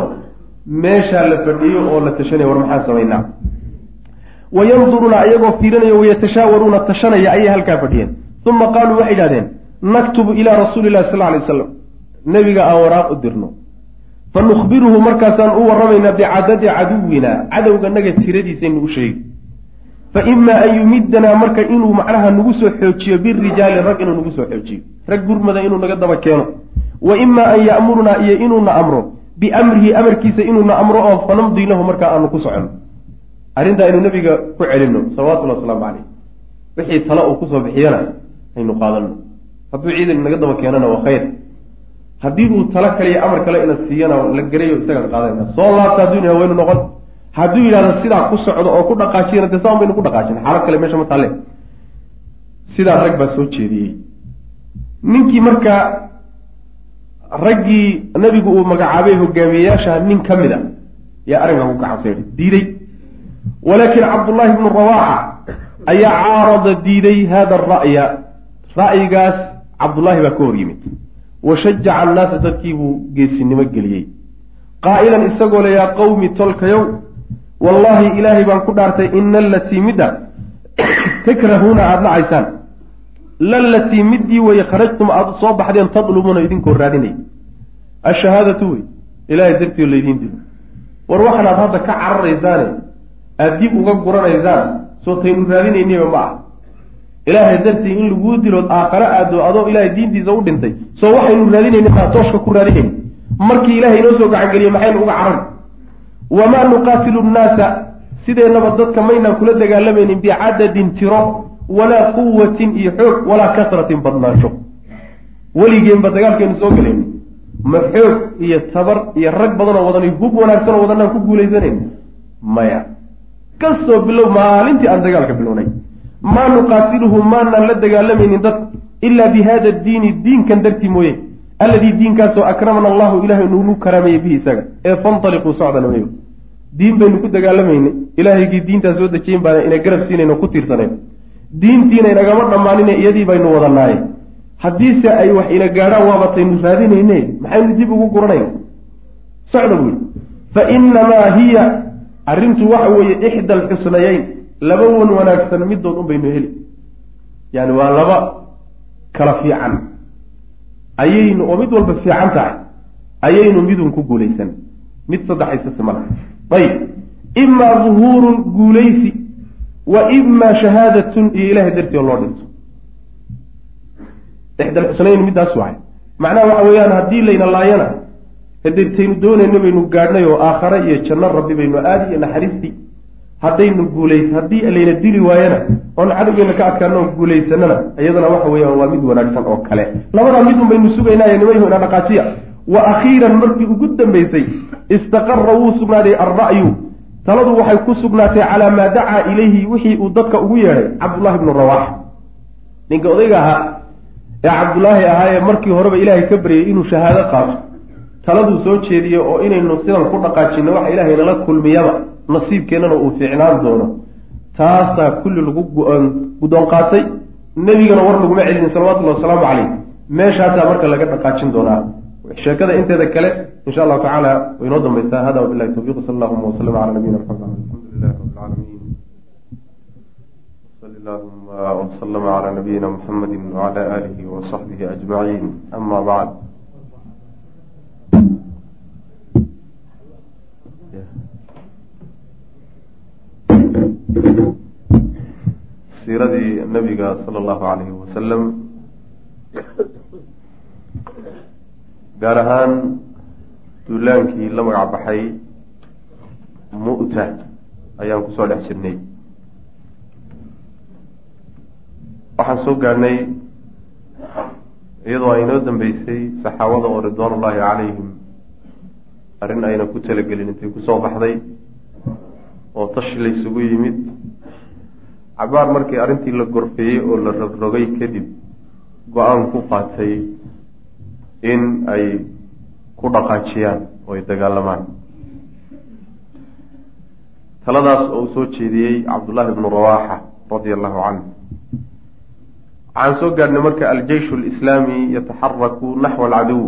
meeshaa la fadhiyo oo la tashanaya war maxaan samaynaa wayanduruuna ayagoo fiirinaya wayatashaawaruuna tashanaya ayay halkaa fadhiyeen uma qaaluu waxay idhahdeen naktubu ilaa rasuuli illahi sal alay waslam nebiga aan waraaq u dirno fa nukhbiruhu markaasaan u warramaynaa bicadadi caduwina cadowganaga tiradiisaynu u sheegi fa imaa an yumidanaa marka inuu macnaha nagu soo xoojiyo birijaali rag inuu nagu soo xoojiyo rag gurmada inuu naga daba keeno wa imaa an ya'murunaa iyo inuuna amro biamrihi amarkiisa inuuna amro oo fanamdii lahu markaa aanu ku soconno arrintaa inuu nebiga ku celinno salawatullahi wasalaamu caleyh wixii tale uu ku soo bixiyana aynu qaadano hadduu ciidan naga daba keenana waa khayr. Haddii uu talo kale iyo amar kale ina siiyana la garayo isagaan qaadayna. Soo laabta hadduu yidhahda waynu noqon. Hadduu yidhahdo sidaa ku socdo oo ku dhaqaajiyana dee saan baynu ku dhaqaajina xaalad kale meesha ma talle sidaa rag baa soo jeediyey. Ninkii marka raggii nebigu uu magacaabay hogaamiyeyaasha nin ka mid a yaa arrinkaa ku gacanseedhay diiday walaakin cabdullaahi bnu rawaaxa ayaa caarada diiday hada ara'ya ra'yigaas cabdullaahi baa ka hor yimid. Wa shajaca annaasa dadkii buu geesinimo geliyey. Qaa'ilan isagoo le yaa qawmi tolkayow wallaahi ilaahay baan ku dhaartay ina alatii midda takrahuuna aada nacaysaan lalatii middii weye kharajtum aada soo baxdeen tadlubuuna idinkoo raadinay. Ashahaadatu wey ilaahay dartiio laydiin dilo. War waxanaad hadda ka cararaysaane aada dib uga guranaysaan soo taynu raadinaynayba ma ah ilaahay dartii in laguu dilood aakhare aado adoo ilaahay diintiisa u dhintay soo waxaynu raadinayna maa tooshka ku raadinayn markii ilaahay inoo soo gacangeliyey maxaynu uga carari wamaa nuqaatilu nnaasa sideennaba dadka maynaan kula dagaalamaynin bicadadin tiro walaa quwatin iyo xoog walaa kasratin badnaansho. Weligeenba dagaalkeenu soo gelayn ma xoog iyo tabar iyo rag badanoo wadan hub wanaagsan oo wadanaan ku guulaysanayn maya ka soo bilow maalintii aan dagaalka bilownay. Maa nuqaatiluhu maanaan la dagaalamaynin dadku ilaa bi hada diini diinkan dartii mooye alladii diinkaasoo akramana allahu ilahay nugu karaameeyey bihi isaga. Ee fantaliquu socdan mayo diin baynu ku dagaalamaynay ilaahaygii diintaa soo dejiyen baana ina garab siinayno ku tiirsanayn. Diintiina inagama dhammaanine iyadii baynu wadanaaye haddiise ay wax ina gaadhaan waabataynu raadinayne maxaynu dib ugu guranayna socda buy fa inamaa hiya arrintu waxa weeye ixda alxusnayeyn laba wan wanaagsan middood un baynu heli. Yani waa laba kala fiican. Ayaynu oo mid walba fiican tahay ayaynu midun ku guulaysan. Mid saddexaysase ma laha ayib. Imaa duhuurun guulaysi wa imaa shahaadatun iyo ilahay dartii oo loo dhinto. Ixda alxusnayn middaas waay. Macnaha waxa weeyaan haddii layna laayana hadeetaynu doonayno baynu gaadhnay oo aakhare iyo janno rabbi baynu aadi iyo naxariistii haddaynu guulays haddii layna dili waayana oon cadowgeena ka adkaano guulaysanana iyadana waxa weeyaan waa mid wanaagsan oo kale. Labadaa midun baynu sugaynaaye nimayhu ina dhaqaajiya. Wa akhiiran markii ugu dambaysay istaqara wuu sugnaaday alra'yu taladu waxay ku sugnaatay calaa maa dacaa ilayhi wixii uu dadka ugu yeedhay cabdullahi bnu rawax ninka odayga ahaa ee cabdullaahi ahaa ee markii horeba ilaahay ka baryay inuu shahaado qaato taladuu soo jeediye oo inaynu sidan ku dhaqaajino waxa ilaahay nala kulmiyaba nasiibkeennana uu fiicnaan doono. Taasaa kulli lagu guddoon qaatay. Nebigana war laguma celinin salawatullahi wasalaamu caleyh meeshaasaa marka laga dhaqaajin doonaa. Sheekada inteeda kale insha allahu tacaala way inoo dambaysaa. Hada wabilahi tawfiq sal allahuma waslama cala nabiyina maxamed alxamdulilahi rabi lcaalamiin sali allahuma waslama cala nabiyina muxamedi wacala aalihi wasaxbihi ajmaciin. Ama bacd siiradii nabiga sala allahu calayhi wasalam gaar ahaan duulaankii la magac baxay mu'ta ayaan ku soo dhex jirnay. Waxaan soo gaadhnay iyadoo ay inoo dambeysay saxaabada oo ridwaan ullaahi calayhim arrin ayna ku talagelin intay ku soo baxday oo tashi laysugu yimid. Cabaar markii arrintii la gorfeeyey oo la rogrogay kadib go'aan ku qaatay in ay ku dhaqaajiyaan oo ay dagaalamaan. Taladaas oo uu soo jeediyey cabdullaahi bnu rawaaxa radia allahu canhu waxaan soo gaadhnay marka aljeyshu alislaami yataxaraku naxwa alcadow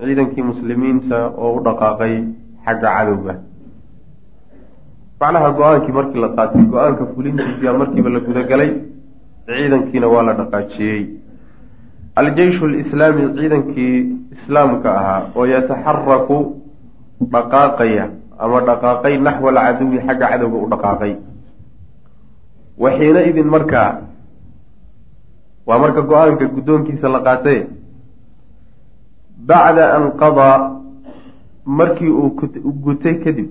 ciidankii muslimiinta oo u dhaqaaqay xagga cadowga. Macnaha go'aankii markii la qaatay go'aanka fulintiisiyaa markiiba la gudagalay ciidankiina waa la dhaqaajiyey. Aljeyshu alislaami ciidankii islaamka ahaa oo yataxaraku dhaqaaqaya ama dhaqaaqay naxwa alcaduwi xagga cadowga u dhaqaaqay. Waxiina idin markaa waa marka go'aanka guddoonkiisa la qaatay. Bacda an qadaa markii uu gutay kadib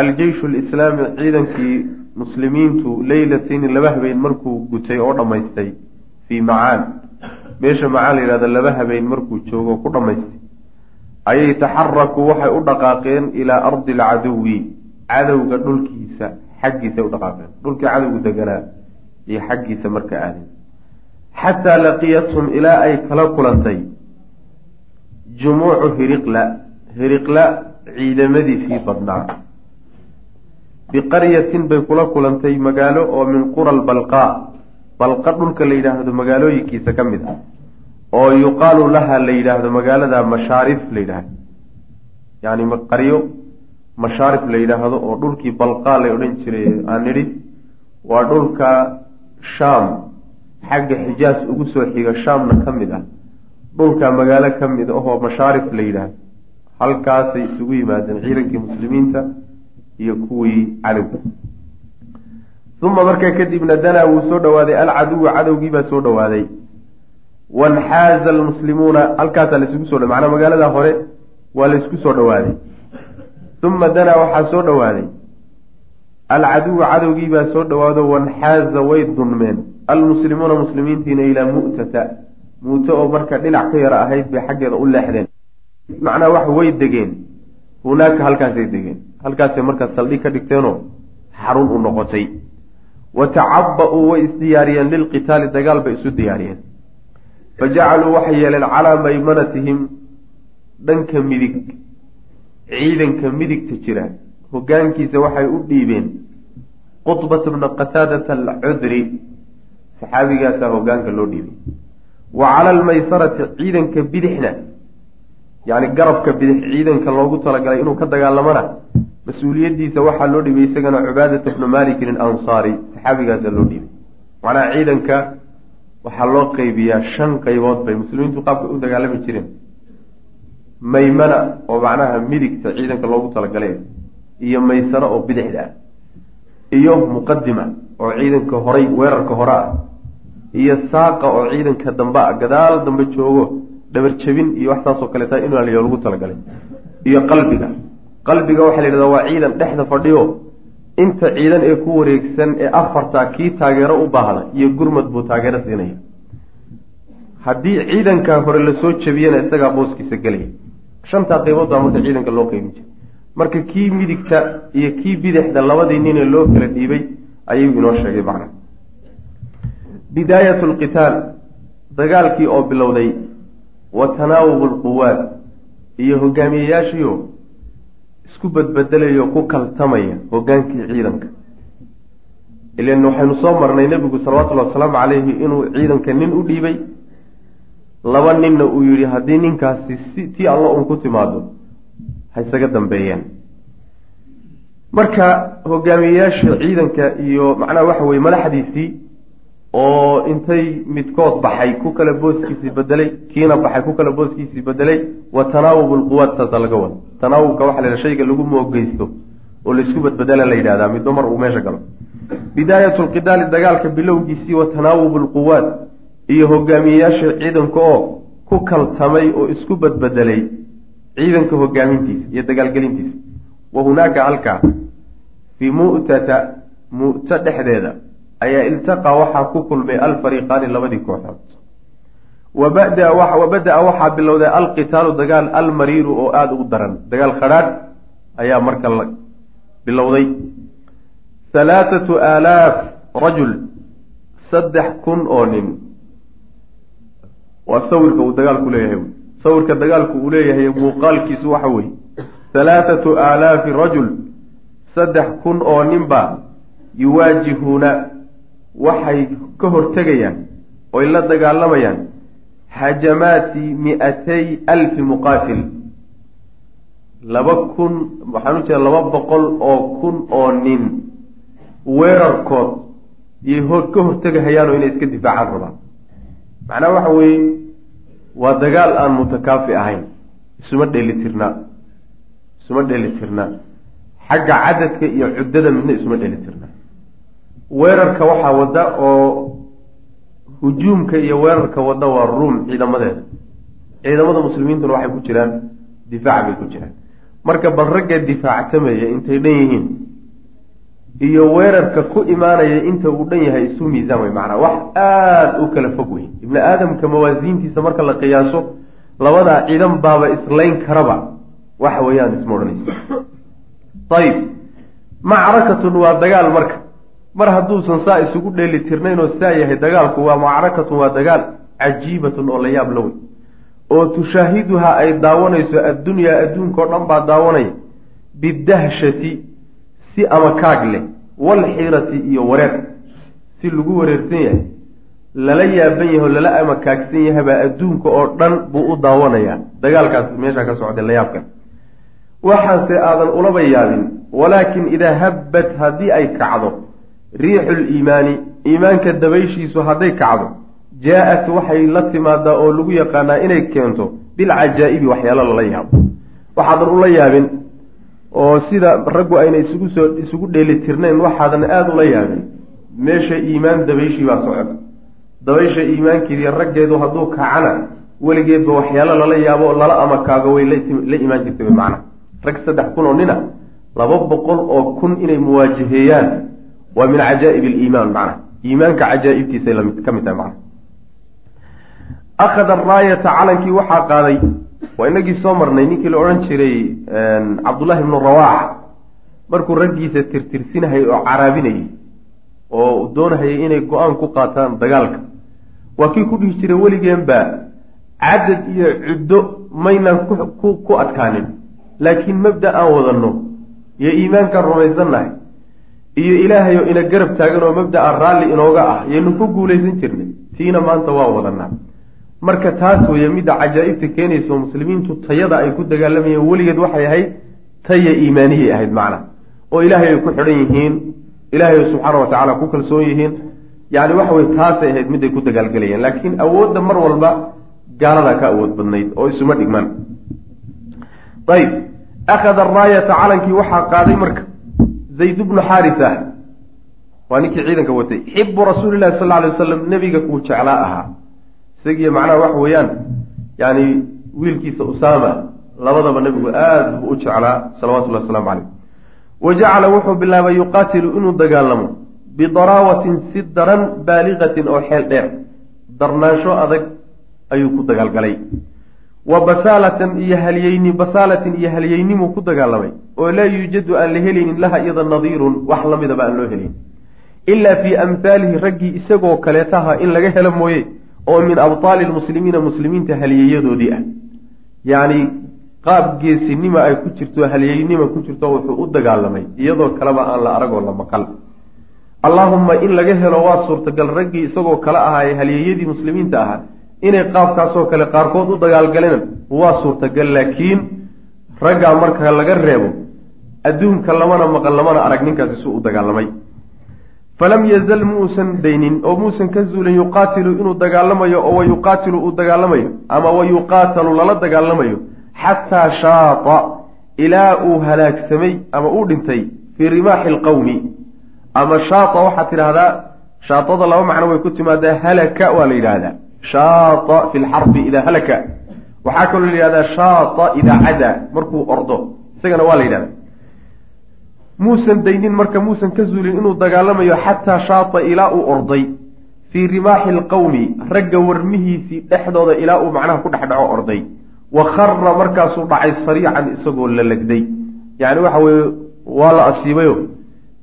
aljeyshu alislaami ciidankii muslimiintu leylatayni laba habeen markuu gutay oo dhammaystay fii macaan meesha macaan la yidhahdo laba habeen markuu joogo ku dhammaystay ayay taxaraku waxay u dhaqaaqeen ilaa ardi alcaduwi cadowga dhulkiisa xaggiisay u dhaqaaqeen. Dhulkii cadowgu deganaa iyo xaggiisa marka aadeen xataa laqiyathum ilaa ay kala kulantay jumuucu hiriqla hiriqla ciidamadiisii badnaa biqaryatin bay kula kulantay magaalo oo min qura albalqaa balqa dhulka la yidhaahdo magaalooyinkiisa ka mid ah oo yuqaalu laha la yidhaahdo magaalada mashaarif la yidhaahdo yani qaryo mashaarif la yidhaahdo oo dhulkii balqaa la odhan jiray aan nidhi waa dhulka shaam xagga xijaas ugu soo xiga shaamna ka mid ah. Dhulka magaalo ka mid ahoo mashaarif la yidhaahdo. Halkaasay isugu yimaadeen ciidankii muslimiinta iyo kuwii cadowga. Uma markaa kadibna danaa wuu soo dhowaaday alcaduwu cadowgiibaa soo dhowaaday wanxaaza almuslimuuna. Halkaasaa laisugu soo macnaa magaalada hore waa laysku soo dhowaaday uma danaa waxaa soo dhowaaday alcaduwu cadowgiibaa soo dhowaado wanxaaza way dunmeen almuslimuuna muslimiintiina ilaa mu'tata. Mu'to oo marka dhinac ka yara ahayd bay xaggeeda u leexdeen. Macnaa wax way degeen. Hunaaka halkaasay degeen. Halkaasay markaa saldhig ka dhigteenoo xarun u noqotay. Wa tacaba-uu way isdiyaariyeen lilqitaali dagaal bay isu diyaariyeen. Fa jacaluu waxay yeeleen calaa maymanatihim dhanka midig. Ciidanka midigta jira. Hogaankiisa waxay u dhiibeen qutbata bna qataadata alcudri saxaabigaasaa hogaanka loo dhiibay. Wa cala almaysarati ciidanka bidixna yacni garabka bidix ciidanka loogu talagalay inuu ka dagaalamana mas'uuliyaddiisa waxaa loo dhibay isagana cubaadata bnu malikin alansaari saxaabigaasa loo dhiibay. Macnaha ciidanka waxaa loo qeybiyaa shan qaybood bay muslimiintu qaabka u dagaalami jireen. Maymana oo macnaha midigta ciidanka loogu talagalay iyo maysaro oo bidixda ah iyo muqadima oo ciidanka horay weerarka hore ah iyo saaqa oo ciidanka dambe ah gadaal dambe joogo dhabar jabin iyo wax saasoo kaleeta in aliyo lagu talagalay. Iyo qalbiga. Qalbiga waxaa la yidhahdaa waa ciidan dhexda fadhiyo. Inta ciidan ee ku wareegsan ee afartaa kii taageero u baahda iyo gurmad buu taageero siinaya. Haddii ciidankaa hore la soo jabiyana isagaa booskiisa gelaya. Shantaa qaybood baa marka ciidanka loo qeybin jiray. Marka kii midigta iyo kii bidixda labadii ninee loo kala dhiibay ayuu inoo sheegay macna bidaayat lqitaal dagaalkii oo bilowday wa tanaawub lquwaad iyo hogaamiyeyaashiio isku badbedelayo ku kaltamaya hogaankii ciidanka. Ilan waxaynu soo marnay nebigu salawatullhi wasalaamu calayhi inuu ciidanka nin u dhiibay. Laba ninna uu yidhi haddii ninkaasi si tii alla un ku timaado ha isaga dambeeyaan. Marka hogaamiyeyaasha ciidanka iyo macnaha waxa weye madaxdiisii oo intay midkood baxay ku kale booskiisii bedelay kiina baxay ku kale booskiisii bedelay wa tanaawub lquwaad taasaa laga wada tanaawubka waxa la shayga lagu moogeysto oo laysku badbedela la yidhahdaa midba mar uu meesha galo. Bidaayatu lqidaali dagaalka bilowgiisii wa tanaawub lquwaad iyo hogaamiyeyaasha ciidanka oo ku kaltamay oo isku badbedelay ciidanka hogaamintiisa iyo dagaalgelintiisa. Wa hunaaka halkaa fii mu'tata mu'to dhexdeeda ayaa iltaqaa waxaa ku kulmay alfariiqaani labadii kooxood. Wabada wabada-a waxaa bilowday alqitaalu dagaal almariiru oo aada u daran. Dagaal khadhaadh ayaa marka la bilowday. Halaathatu aalaaf rajul saddex kun oo nin. Waa sawirka uu dagaalku leeyahay. Sawirka dagaalku uu leeyahay muuqaalkiisu waxa weeye. Halaathatu aalaafi rajul saddex kun oo ninba yuwaajihuuna waxay ka hortegayaan oy la dagaalamayaan hajamaati mi-atay alfi muqaatil. Laba kun waxaan u jeeda laba boqol oo kun oo nin. Weerarkood iyay ka hortegahayaanoo inay iska difaacaan rabaan. Macnaha waxa weeye waa dagaal aan mutakaafi ahayn. Isuma dheelitirnaa isuma dheelitirnaa xagga cadadka iyo cuddada midna isuma dheelitirnaa weerarka waxaa wadda oo hujuumka iyo weerarka wadda waa ruum ciidamadeeda ciidamada muslimiintuna waxay ku jiraan difaac bay ku jiraan. Marka bal ragga difaactamaya intay dhan yihiin iyo weerarka ku imaanaya inta uu dhan yahay isu miisaan wey macnaa. Wax aada u kala fog wey ibni aadamka mawaasiintiisa marka la qiyaaso labadaa ciidan baaba islayn karaba. Waxa weeyaan isma odhanaysa ayib macrakatun waa dagaal marka mar hadduusan saa isugu dheeli tirnayn oo saa yahay dagaalku waa macrakatun waa dagaal cajiibatun oo la yaab la wey. oo tushaahiduhaa ay daawanayso addunyaa adduunka o dhan baa daawanaya bidahshati si amakaag leh walxiirati iyo wareer. Si lagu wareersan yahay lala yaaban yahay oo lala amakaagsan yahabaa adduunka oo dhan buu u daawanayaa dagaalkaas meeshaa ka socday la yaabkan waxaanse aadan ulaba yaabin walaakin idaa habbat haddii ay kacdo riixu liimaani iimaanka dabayshiisu hadday kacdo jaa-at waxay la timaadaa oo lagu yaqaanaa inay keento bilcajaa-ibi waxyaalo lala yaabo. Waxaadan ula yaabin oo sida raggu ayna isugu soo isugu dheelitirnayn waxaadan aada ula yaabin meesha iimaan dabayshii baa socota. Dabaysha iimaankeediiyo raggeedu hadduu kacana weligeedba waxyaalo lala yaabo oo lala amakaago way la imaan jirtay wy macana rag saddex kun oo nina laba boqol oo kun inay muwaajaheeyaan waa min cajaa'ib aliimaan macna. Iimaanka cajaa'ibtiisay ka mid tahay macna. Akhada araayata calankii waxaa qaaday waa inagii soo marnay ninkii la odhan jiray cabdullahi ibnu rawaax. Markuu raggiisa tirtirsinahayay oo caraabinayay oo doonahayay inay go'aan ku qaataan dagaalka. Waa kii ku dhihi jiray weligeenba cadad iyo cuddo maynaan ku adkaanin. Laakiin mabda aan wadanno iyo iimaankaan rumaysannahay iyo ilaahayo ina garab taagan oo mabda-a raalli inooga ah yaynu ku guulaysan jirnay. Tiina maanta waa wadanaa marka taas weeye midda cajaa'ibta keenaysa oo muslimiintu tayada ay ku dagaalamayeen weligeed waxay ahayd taya iimaaniyay ahayd macna. Oo ilaahay ay ku xidhan yihiin ilaahay subxaana wa tacaala ku kalsoon yihiin. Yani waxa weye taasay ahayd miday ku dagaalgelayeen laakiin awoodda mar walba gaaladaa ka awood badnayd oo isuma dhigmaan. Ayb akhada araayata calankii waxaa qaaday marka zayd bnu xaarisa waa ninkii ciidanka watay. Xibu rasuulilahi sal alay wasalam nebiga kuu jeclaa ahaa. Isagiiyo macnaha waxa weeyaan yani wiilkiisa usaama labadaba nebigu aada buu u jeclaa salawatullahi wasalaamu caleyh wa jacala wuxuu bilaabay yuqaatilu inuu dagaalamo bidaraawatin si daran baaligatin oo xeel dheer. Darnaansho adag ayuu ku dagaalgalay wa basaalatan iyo halyeyni basaalatin iyo halyeynimuu ku dagaalamay. Oo laa yuujadu aan la helaynin laha iyada nadiirun wax la midaba aan loo helin. Ilaa fii amhaalihi raggii isagoo kaleetaha in laga helo mooye oo min abtaali lmuslimiina muslimiinta halyeeyadoodii ah. Yacni qaab geesinima ay ku jirto halyeynima ku jirto wuxuu u dagaalamay iyadoo kaleba aan la aragoo la maqal. Allaahumma in laga helo waa suurtagal raggii isagoo kale ahaa halyeeyadii muslimiinta ahaa inay qaabkaasoo kale qaarkood u dagaalgaleen waa suurtagal laakiin raggaa marka laga reebo adduunka lamana maqan lamana arag ninkaasi suu u dagaalamay. Falam yazal muusan daynin oo muusan ka zuulin yuqaatilu inuu dagaalamayo oo wa yuqaatilu uu dagaalamayo ama wa yuqaatalu lala dagaalamayo xataa shaata ilaa uu halaagsamay ama uu dhintay fii rimaaxi alqowmi ama shaata waxaad tidhaahdaa shaatada laba macno way ku timaadaa halaka waa la yidhaahdaa shaata fi lxarbi idaa halaka. Waxaa kaloo la yidhahdaa shaata idaa cadaa markuu ordo. Isagana waa la yidhahdaa. Muusan daynin marka muusan ka zuulin inuu dagaalamayo xataa shaata ilaa uu orday. Fii rimaaxi alqowmi ragga warmihiisii dhexdooda ilaa uu macnaha ku dhex dhaco orday. Wa khara markaasuu dhacay sariican isagoo la legday. Yacni waxa weeye waa la asiibayo.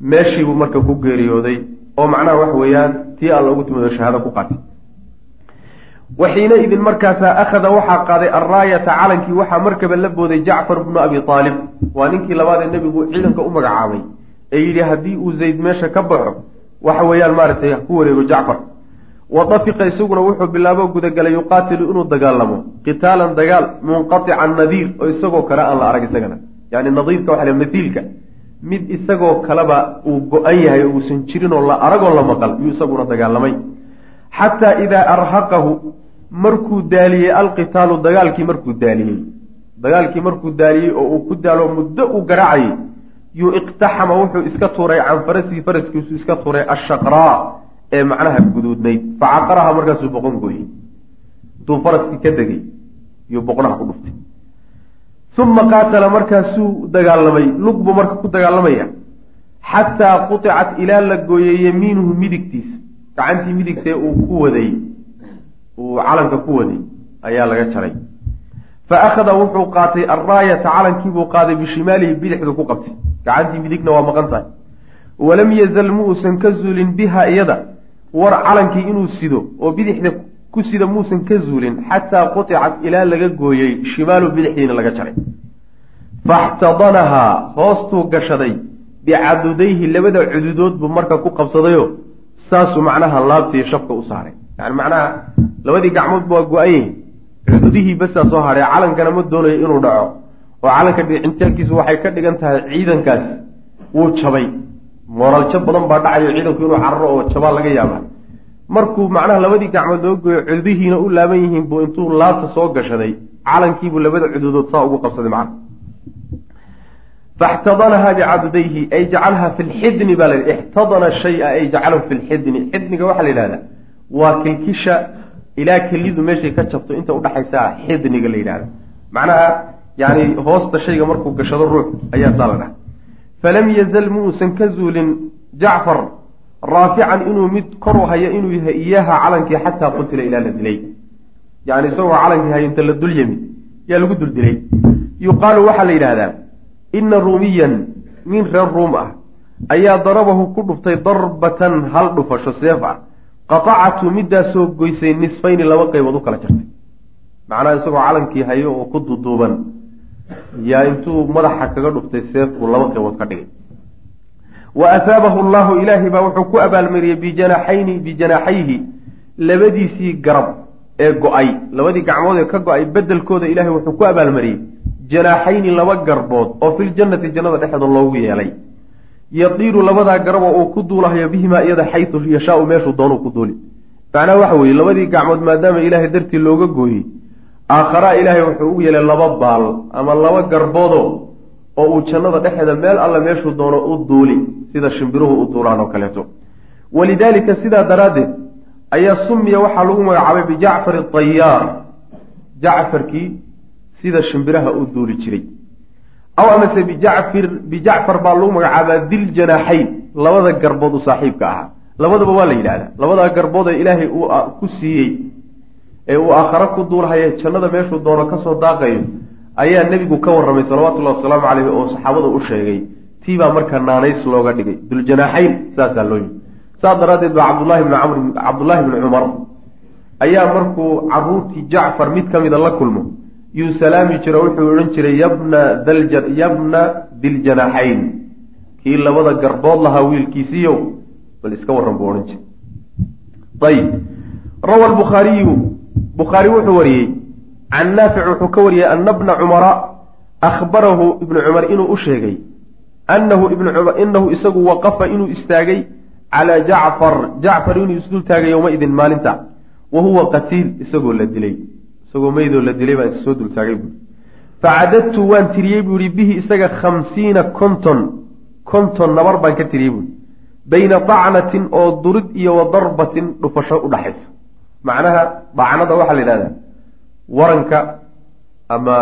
Meeshiibuu marka ku geeriyooday. Oo macnaha waxa weeyaan tii alla ugu timid oo shahaado ku qaatay wa xiinaidin markaasaa akhada waxaa qaaday alraayata calankii waxaa markaba la booday jacfar bnu abi aalib waa ninkii labaad ee nebigu ciidanka u magacaabay ee yidhi haddii uu zayd meesha ka baxo waxa weeyaan maaragtay ku wareego jacfar wa dafiqa isaguna wuxuu bilaabo gudagalay yuqaatilu inuu dagaalamo qitaalan dagaal munqatican nadiir oo isagoo kale aan la arag isagana yani nadiirka waxa l maiilka mid isagoo kaleba uu go-an yahay oo uusan jirin oo la aragoo la maqal yuu isaguna dagaalamay xataa idaa arhaqahu markuu daaliyey alqitaalu dagaalkii markuu daaliyey dagaalkii markuu daaliyey oo uu ku daalo muddo uu garaacayay yuu iqtaxama wuxuu iska tuuray can farasihi faraskiisu iska tuuray ashaqraa ee macnaha guduudnayd. Facaqaraha markaasuu boqon gooyey. Intuu faraskii ka degay yuu boqonaha ku dhuftay. Uma qaatala markaasuu dagaalamay. Lug buu marka ku dagaalamaya xataa quطicat ilaa la gooyey yamiinuhu midigtiisa gacantii midigtee uu ku waday uu calanka ku waday ayaa laga jaray. Fa akhada wuxuu qaatay alraayata calankiibuu qaaday bishimaalihi bidixdu ku qabtay. Gacantii midigna waa maqan tahay. Walam yazal muusan ka zuulin biha iyada. War calankii inuu sido oo bidixda ku sida muusan ka zuulin xataa quticad ilaa laga gooyey shimaalu bidixdiina laga jaray. Faxtadanahaa hoostuu gashaday. Bicadudayhi labada cududood buu marka ku qabsadayo saasuu macnaha laabtii shafka u saaray. Yani macnaha labadii gacmoodba waa yihiin cududihii basaa soo hadhay calankana ma doonayo inuu dhaco. Oo calanka dhicintaankiisu waxay ka dhigan tahay ciidankaas. Wuu jabay. Mooraaljo badan baa dhacayo ciidanku inuu cararo oo jabaa laga yaaba markuu macnaha labadii gacmood loo gooyo cududihiina u laaban yihiin buu intuu laabta soo gashaday. Calankiibuu labada cududood saa ugu qabsaday macna faxtadanaha bicadudayhi ay jacalha fi lxidni baa la ixtadana shaya ay jacalahu fi lxidni xidniga waxaa la yidhahda waa kilkisha ilaa kelidu meeshay ka jabto inta udhaxaysaa xidniga la yidhahda macnaha yani hoosta shayga markuu gashado ruux ayaa saa la dhaha falam yazal muusan ka zuulin jacfar raafican inuu mid koru hayo inuu yahay iyaaha calankii xataa qutila ilaa la dilay yani isagoo calankii hayo inta la dul yimid yaa lagu dul dilay yuqaalu waxaa la yidhahdaa ina ruumiyan nin reer ruum ah ayaa darabahu ku dhuftay darbatan hal dhufasho seef ah qatacatu midaasoo goysay nisfayni laba qaybood u kala jartay. Macnaha isagoo calankii hayo oo ku duduuban yaa intuu madaxa kaga dhuftay seef buu laba qaybood ka dhigay. Wa asaabahu allahu ilaahay baa wuxuu ku abaalmariyey bijanaxayni bijanaaxayhi labadiisii garab ee go'ay. Labadii gacmood ee ka go'ay bedelkooda ilaahay wuxuu ku abaalmariyey janaaxayni laba garbood oo filjannati jannada dhexeeda loogu yeelay. Yadiiru labadaa garabo uu ku duulahayo bihimaa iyada xaytu yashaau meeshuu doonuu ku duuli. Macnaha waxa weeye labadii gacmood maadaama ilaahay dartii looga gooyey aakharaa ilaahay wuxuu ugu yeelay laba baal ama laba garboodo oo uu jannada dhexeeda meel alle meeshuu doono u duuli sida shimbiruhu u duulaan oo kaleeto. Walidaalika sidaa daraaddeed ayaa sumiya waxaa lagu magacaabay bijacfari tayaar jacfarkii sida shimbiraha u duuli jiray. Aw amase bijacfir bijacfar baa lagu magacaabaa diljanaaxayn labada garbood u saaxiibka ahaa. Labadaba waa la yidhahdaa labadaa garbood ee ilaahay uu ku siiyey ee uu aakhare ku duulhaya jannada meeshuu doono ka soo daaqayo ayaa nebigu ka warramay salawatullahi wasalaamu caleyhi oo saxaabada u sheegay tii baa marka naanays looga dhigay. Duljanaaxayn saasaa loo yimi saas daraaddeed baa cabdullahi bni camr cabdullaahi bni cumar ayaa markuu caruurtii jacfar mid ka mida la kulmo yuu salaami jiro wuxuu odhan jiray yabna yabna diljanaaxayn kii labada garbood lahaa wiilkiisiiyo bal iska warran buu odhan jiray. Ayib. Rawa albukhaariyu bukhaari wuxuu wariyey can naafic wuxuu ka wariyey ana bna cumara akhbarahu ibnu cumar inuu u sheegay anahu inahu isagu waqafa inuu istaagay calaa jacfar jacfar inuu isdul taagay yowmaidin maalinta wa huwa qatiil isagoo la dilay isagoo meydoo la dilay baan issoo dul taagay buui facadadtu waan tiriyey buu yihi bihi isaga khamsiina konton konton nabar baan ka tiriyey buui bayna dacnatin oo durid iyo wa darbatin dhufasho udhaxaysa macnaha dacnada waxaa la yidhahdaa waranka ama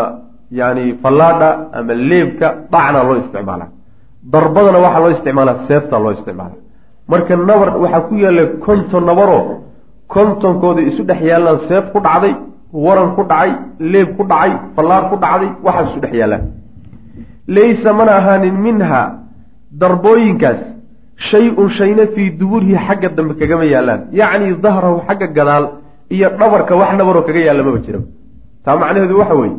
yani fallaadha ama leebka dacna loo isticmaalaa. Darbadana waxaa loo isticmaalaa seefta loo isticmaala marka nabar waxaa ku yaalla konton nabaroo kontonkooda isu dhex yaallaan seef ku dhacday waran ku dhacay leeb ku dhacay fallaar ku dhacday waxaas isu dhex yaallaan laysa mana ahaanin minha darbooyinkaas shay-un shayna fii duburihi xagga dambe kagama yaallaan yacni dahrahu xagga gadaal iyo dhabarka wax nabaroo kaga yaalla maba jira taa macnaheedu waxa weeye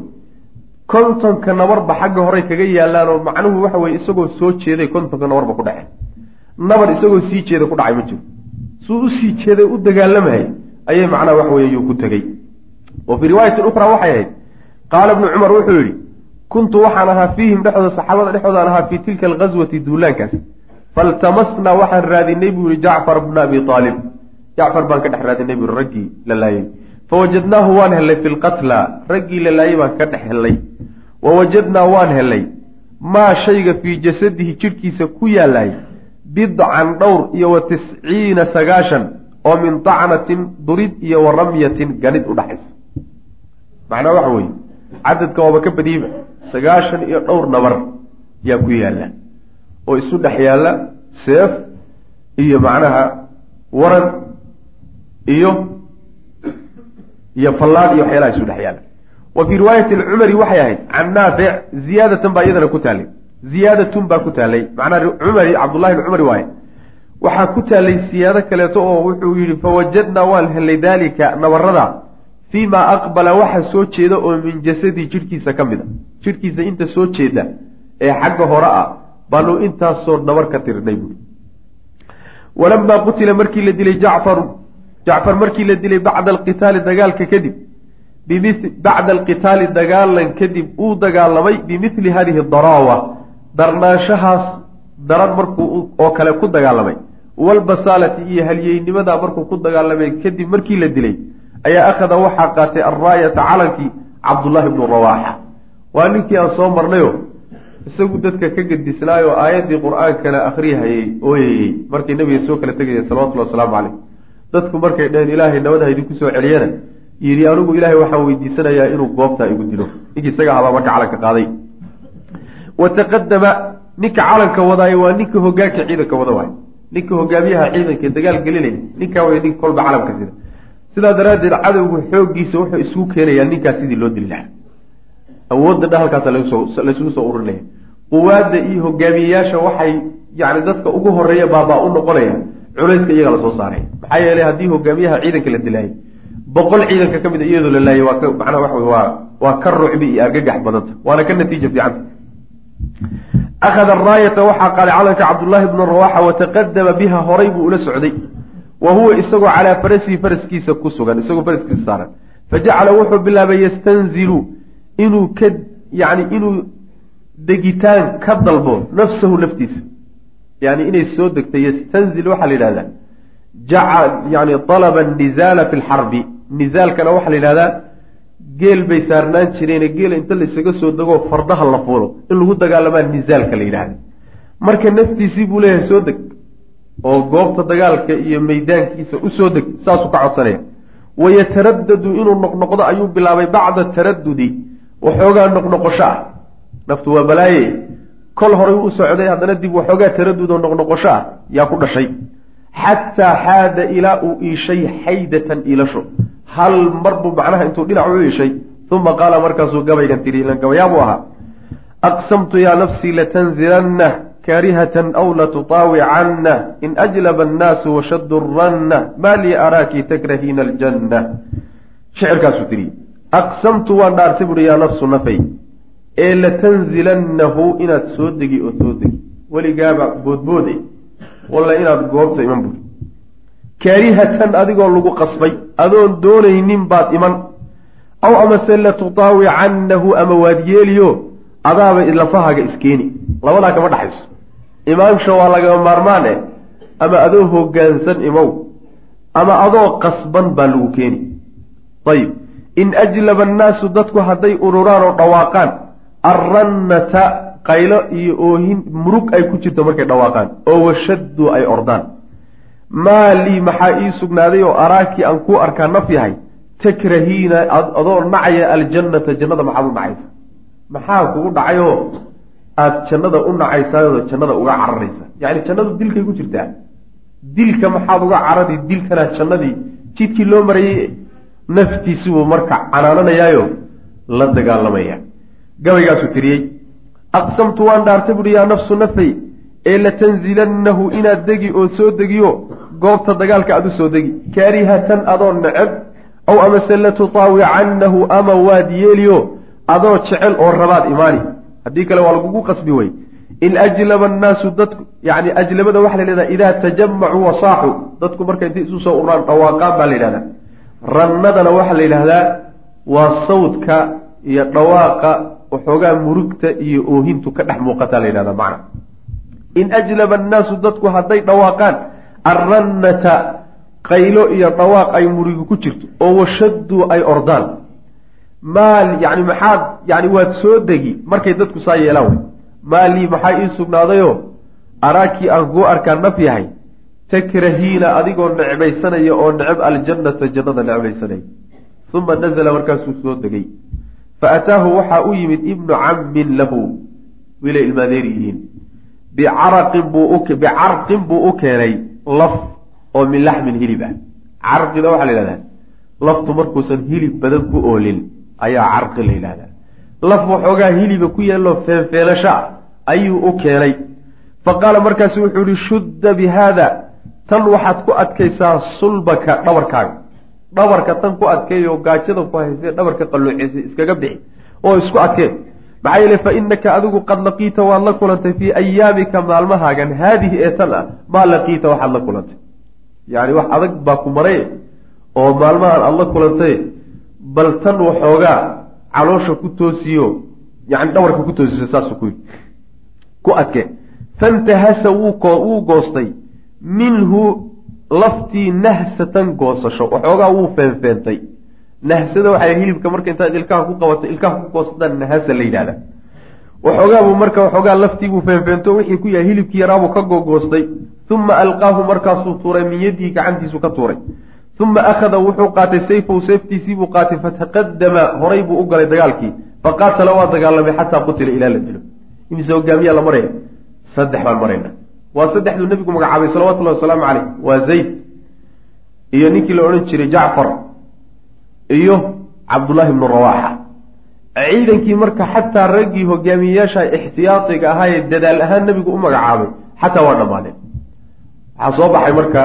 kontonka nabarba xagga horey kaga yaallaan oo macnuhu waxa weye isagoo soo jeeday kontonka nabarba ku dhace nabar isagoo sii jeeda ku dhacay ma jiro. Suu u sii jeeday u dagaalamahay ayay macnaha waxa weye yuu ku tegey wa fii riwaayatin ukhraa waxay ahayd qaala ibnu cumar wuxuu yidhi kuntu waxaan ahaa fiihim dhexdooda saxaabada dhexdoodaan ahaa fii tilka alghaswati duulaankaas. Faltamasnaa waxaan raadinay buu yihi jacfar bna abi aalib jacfar baan ka dhex raadinay buu raggii la laayay. Fawajadnaahu waan hellay fi lqatla raggii la laayay baan ka dhex hellay wa wajadnaa waan hellay maa shayga fii jasadihi jidhkiisa ku yaalaay bidcan dhowr iyo wa tisciina sagaashan oo min dacnatin durid iyo wa ramyatin ganid udhaxaysa macnaa waxa weeye cadadka waaba ka badiiba sagaashan iyo dhowr nabar yaa ku yaalla oo isu dhex yaalla seef iyo macnaha waran iyo iyo fallaad iyo waxyaalaha isu dhex yaalla. Wa fii riwaayati alcumari waxay ahayd can naafic ziyaadatan baa iyadana ku taallay ziyaadatun baa ku taallay. Macnaha cumari cabdullahi bn waaye waxaa ku taallay siyaado kaleeto oo wuxuu yidhi fawajadnaa waan hellay daalika nabarada fii aqbala waxa soo jeeda oo min jasadii jidhkiisa ka mid a jidhkiisa inta soo jeeda ee xagga hore ah baanu intaasoo nabar ka tirnay buui walamaa qutila markii la dilay jacfaru jacfar markii la dilay bacda alqitaali dagaalka kadib bacda alqitaali dagaalan kadib uu dagaalamay bimithli hadihi daraawa darnaanshahaas daran markuu oo kale ku dagaalamay. Walbasaalati iyo halyeynimadaa markuu ku dagaalamay kadib markii la dilay ayaa akhada waxaa qaatay alraayata calankii cabdullaahi bnu rawaaxa waa ninkii aan soo marnayo isagu dadka ka gedisnaayoo aayaddii qur'aankana akhriyahayey ooyayey markay nabiga soo kala tegaya salawatullhi wasalaamu caleyh dadku markay dhaheen ilaahay nabadha idinku soo celiyana yidhi anigu ilaahay waxaan weydiisanayaa inuu goobtaa igu dilo. Ninkii isaga ahabaa marka calanka qaaday. Wa taqadama ninka calanka wadaayo waa ninka hogaanka ciidanka wada waay ninka hogaamiyaha ciidanka dagaal gelinaya ninkaa way ninka kolba calanka sida sidaa daraaddeed cadowgu xooggiisa wuxuu isugu keenayaa ninkaas sidii loo dili lahaa. Awoodda dha halkaasa laysugu soo ururinaya quwaadda iyo hogaamiyeyaasha waxay yani dadka ugu horreeya baabaa u noqonaya culayska iyaga la soo saaray. Maxaa yeelay haddii hogaamiyaha ciidanka la dilaayay boqol ciidanka ka mid a iyadoo la laayay waa macnaha waxa wey waa waa ka rucbi iyo argagax badanta waana ka natiija fiicanta akhada araayata waxaa qaaday calanka cabdullaahi bnu rawaxa wataqadama biha horay buu ula socday wa huwa isagoo calaa farasihi faraskiisa ku sugan isagoo faraskiisa saaran. Fajacala wuxuu bilaabay yastanzilu inuu ka yani inuu degitaan ka dalbo nafsahu naftiisa. Yani inay soo degtay yastanzil waxaa la yidhahdaa jaca yani alaba nizaala fi lxarbi nizaalkana waxaa la yidhahdaa geel bay saarnaan jireene geela inta laysaga soo degoo fardaha la fuulo. In lagu dagaalamaa nizaalka la yidhahda marka naftiisii buu leeyahay soo deg oo goobta dagaalka iyo meydaankiisa u soo deg saasuu ka codsanaya. Wayataradadu inuu noqnoqdo ayuu bilaabay bacda taradudi waxoogaa noqnoqosho ah naftu waa balaaye. Kol horay u socday haddana dib waxoogaa taradud oo noqnoqosho ah yaa ku dhashay. Xataa xaada ilaa uu iishay xaydatan iilasho. Hal mar buu macnaha intuu dhinac u iishay uma qaala markaasuu gabaygan tiri ilan gabayaabuu ahaa. Aqsamtu yaa nafsii latanzilanna kaarihatan aw latutaawicanna in ajlaba annaasu washaddu ranna maa lii araaki takrahiina aljanna shicirkaasuu tiri aqsamtu waan dhaartay buuhi yaa nafsu nafay ee latanzilannahu inaad soo degi oo soo degi weligaaba boodboode walla inaad goobta iman buuri kaarihatan adigoo lagu qasbay adoon doonaynin baad iman aw amase latutaawicannahu ama waad yeeliyo adaaba lafahaaga iskeeni labadaa kama dhaxayso imaansha waa lagama maarmaan eh ama adoo hoggaansan imow ama adoo qasban baa lagu keeni. Ayib. In ajlaba annaasu dadku hadday ururaan oo dhawaaqaan arrannata qaylo iyo oohin murug ay ku jirto markay dhawaaqaan oo washaddu ay ordaan. Maa lii maxaa ii sugnaaday oo araakii aan kuu arkaa naf yahay? Takrahiina adoo nacaya aljannata jannada maxaad u nacaysa? Maxaa kugu dhacayoo aada jannada u nacaysaayoo jannada uga cararaysa. Yacni jannadu dilkay ku jirtaa dilka maxaad uga carari dilkanaa jannadii jidkii loo marayay naftiisibuu marka canaananayaayo la dagaalamaya. Gabaygaasuu tiriyey aqsamtu waan dhaartay buuhi yaa nafsu nafay ee latanzilannahu inaad degi oo soo degiyo goobta dagaalka aad u soo degi. Kaarihatan adoo neceb aw amase latutaawicannahu ama waad yeeliyo adoo jecel oo rabaad imaani haddii kale waa lagugu qasbi wey in ajlaba annaasu dadku yani ajlabada waxaa la yhahdaa idaa tajamacuu wasaaxu dadku markay intay isu soo ururaan dhawaaqaan baa la yidhahdaa. Rannadana waxaa la yidhaahdaa waa sawdka iyo dhawaaqa waxoogaa murugta iyo oohintu ka dhex muuqataa la yidhahdaa macna. In ajlaba annaasu dadku hadday dhawaaqaan arrannata qaylo iyo dhawaaq ay murigu ku jirto oo washadduu ay ordaan maal yani maxaad yani waad soo degi markay dadku saa yeelaan maalii maxaa ii sugnaadayoo? Araakii aan kuu arkaa naf yahay. Takrahiina adigoo necbaysanaya oo necab aljannata jannada necbaysanaya uma nazla markaasuu soo degay. Fa ataahu waxaa u yimid ibnu cammin lahu. Wiilay ilmaadeer yihiin. Bicaraqin buu bicarqin buu u keenay laf oo min laxmin hilib ah. Carqida waxaa la yidhahdaa laftu markuusan hilib badan ku oolin ayaa carqi la yidhahdaa laf waxoogaa hiliba ku yeeloo feenfeenasho ah ayuu u keenay. Fa qaala markaasu wuxuu yihi shudda bi haada tan waxaad ku adkaysaa sulbaka dhabarkaaga. Dhabarka tan ku adkeey oo gaajada ku haysee dhabarka qalluucisay iskaga bixi oo isku adkee maxaa yeele fa inaka adigu qad laqiita waad la kulantay fii ayaamika maalmahaagan. Haadihi ee tan ah maa laqiita waxaad la kulantay. Yacni wax adag baa ku maray oo maalmahan aada la kulantay bal tan waxoogaa caloosha ku toosiyo yani dhabarka ku toosiso saasuu ku ku adke fantahasa wuu goostay minhu laftii nahsatan goosasho. Waxoogaa wuu feenfeentay nahsada waxay hilibka marka intaad ilkaha ku qabato ilkaha ku goosataan nahasa la yidhahda waxoogaabuu marka waxoogaa laftiibuu feenfeento wixii ku yahay hilibkii yaraabuu ka gogoostay uma alqaahu markaasuu tuuray min yadihi gacantiisu ka tuuray uma akhada wuxuu qaatay sayfahu seeftiisiibuu qaatay fataqadama horay buu u galay dagaalkii faqaatala waa dagaalamay xataa qutila ilaa la dilo imise hogaamiyaa la maraya saddex baan marayna waa saddexduu nebigu magacaabay salawatullahi wasalaamu caleyh waa zayd iyo ninkii la odhan jiray jacfar iyo cabdullaahi bnu rawaaxa ciidankii marka xataa raggii hogaamiyeyaasha ixtiyaadiga ahaa ee dadaal ahaan nebigu u magacaabay xataa waa dhammaadeen waxaa soo baxay marka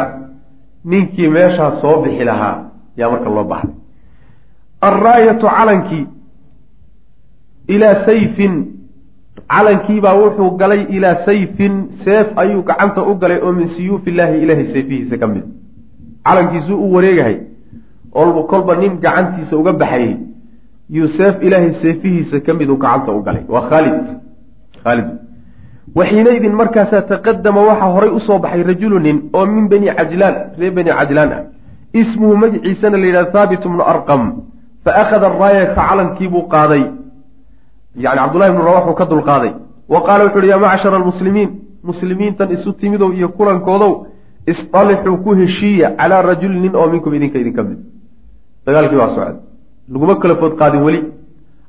ninkii meeshaa soo bixi lahaa yaa marka loo baxday alraayatu calankii ilaa sayfin calankiibaa wuxuu galay ilaa sayfin seef ayuu gacanta u galay oo min siyuufi illaahi ilaahay seefihiisa ka mid. Calankiisuu u wareegahay oo kolba nin gacantiisa uga baxayay yuu seef ilaahay seefihiisa ka mid u gacanta u galay. Waa khaalid khaalid waxiinaydin markaasaa taqadama waxaa horay u soo baxay rajulu nin oo min bani cajlaan reer bani cajlaan ah ismuhu magiciisana la yidhaha thaabit bnu arqam fa akhada araayata calankiibuu qaaday yani cabdullahi bnu rawax uu ka dulqaaday wa qaala wuxu uhi yaa macshara almuslimiin muslimiintan isu timidow iyo kulankoodow istalixuu ku heshiiya calaa rajulin nin oo minkum idinka idinka mid dagaalkii baa socda laguma kala food qaadin weli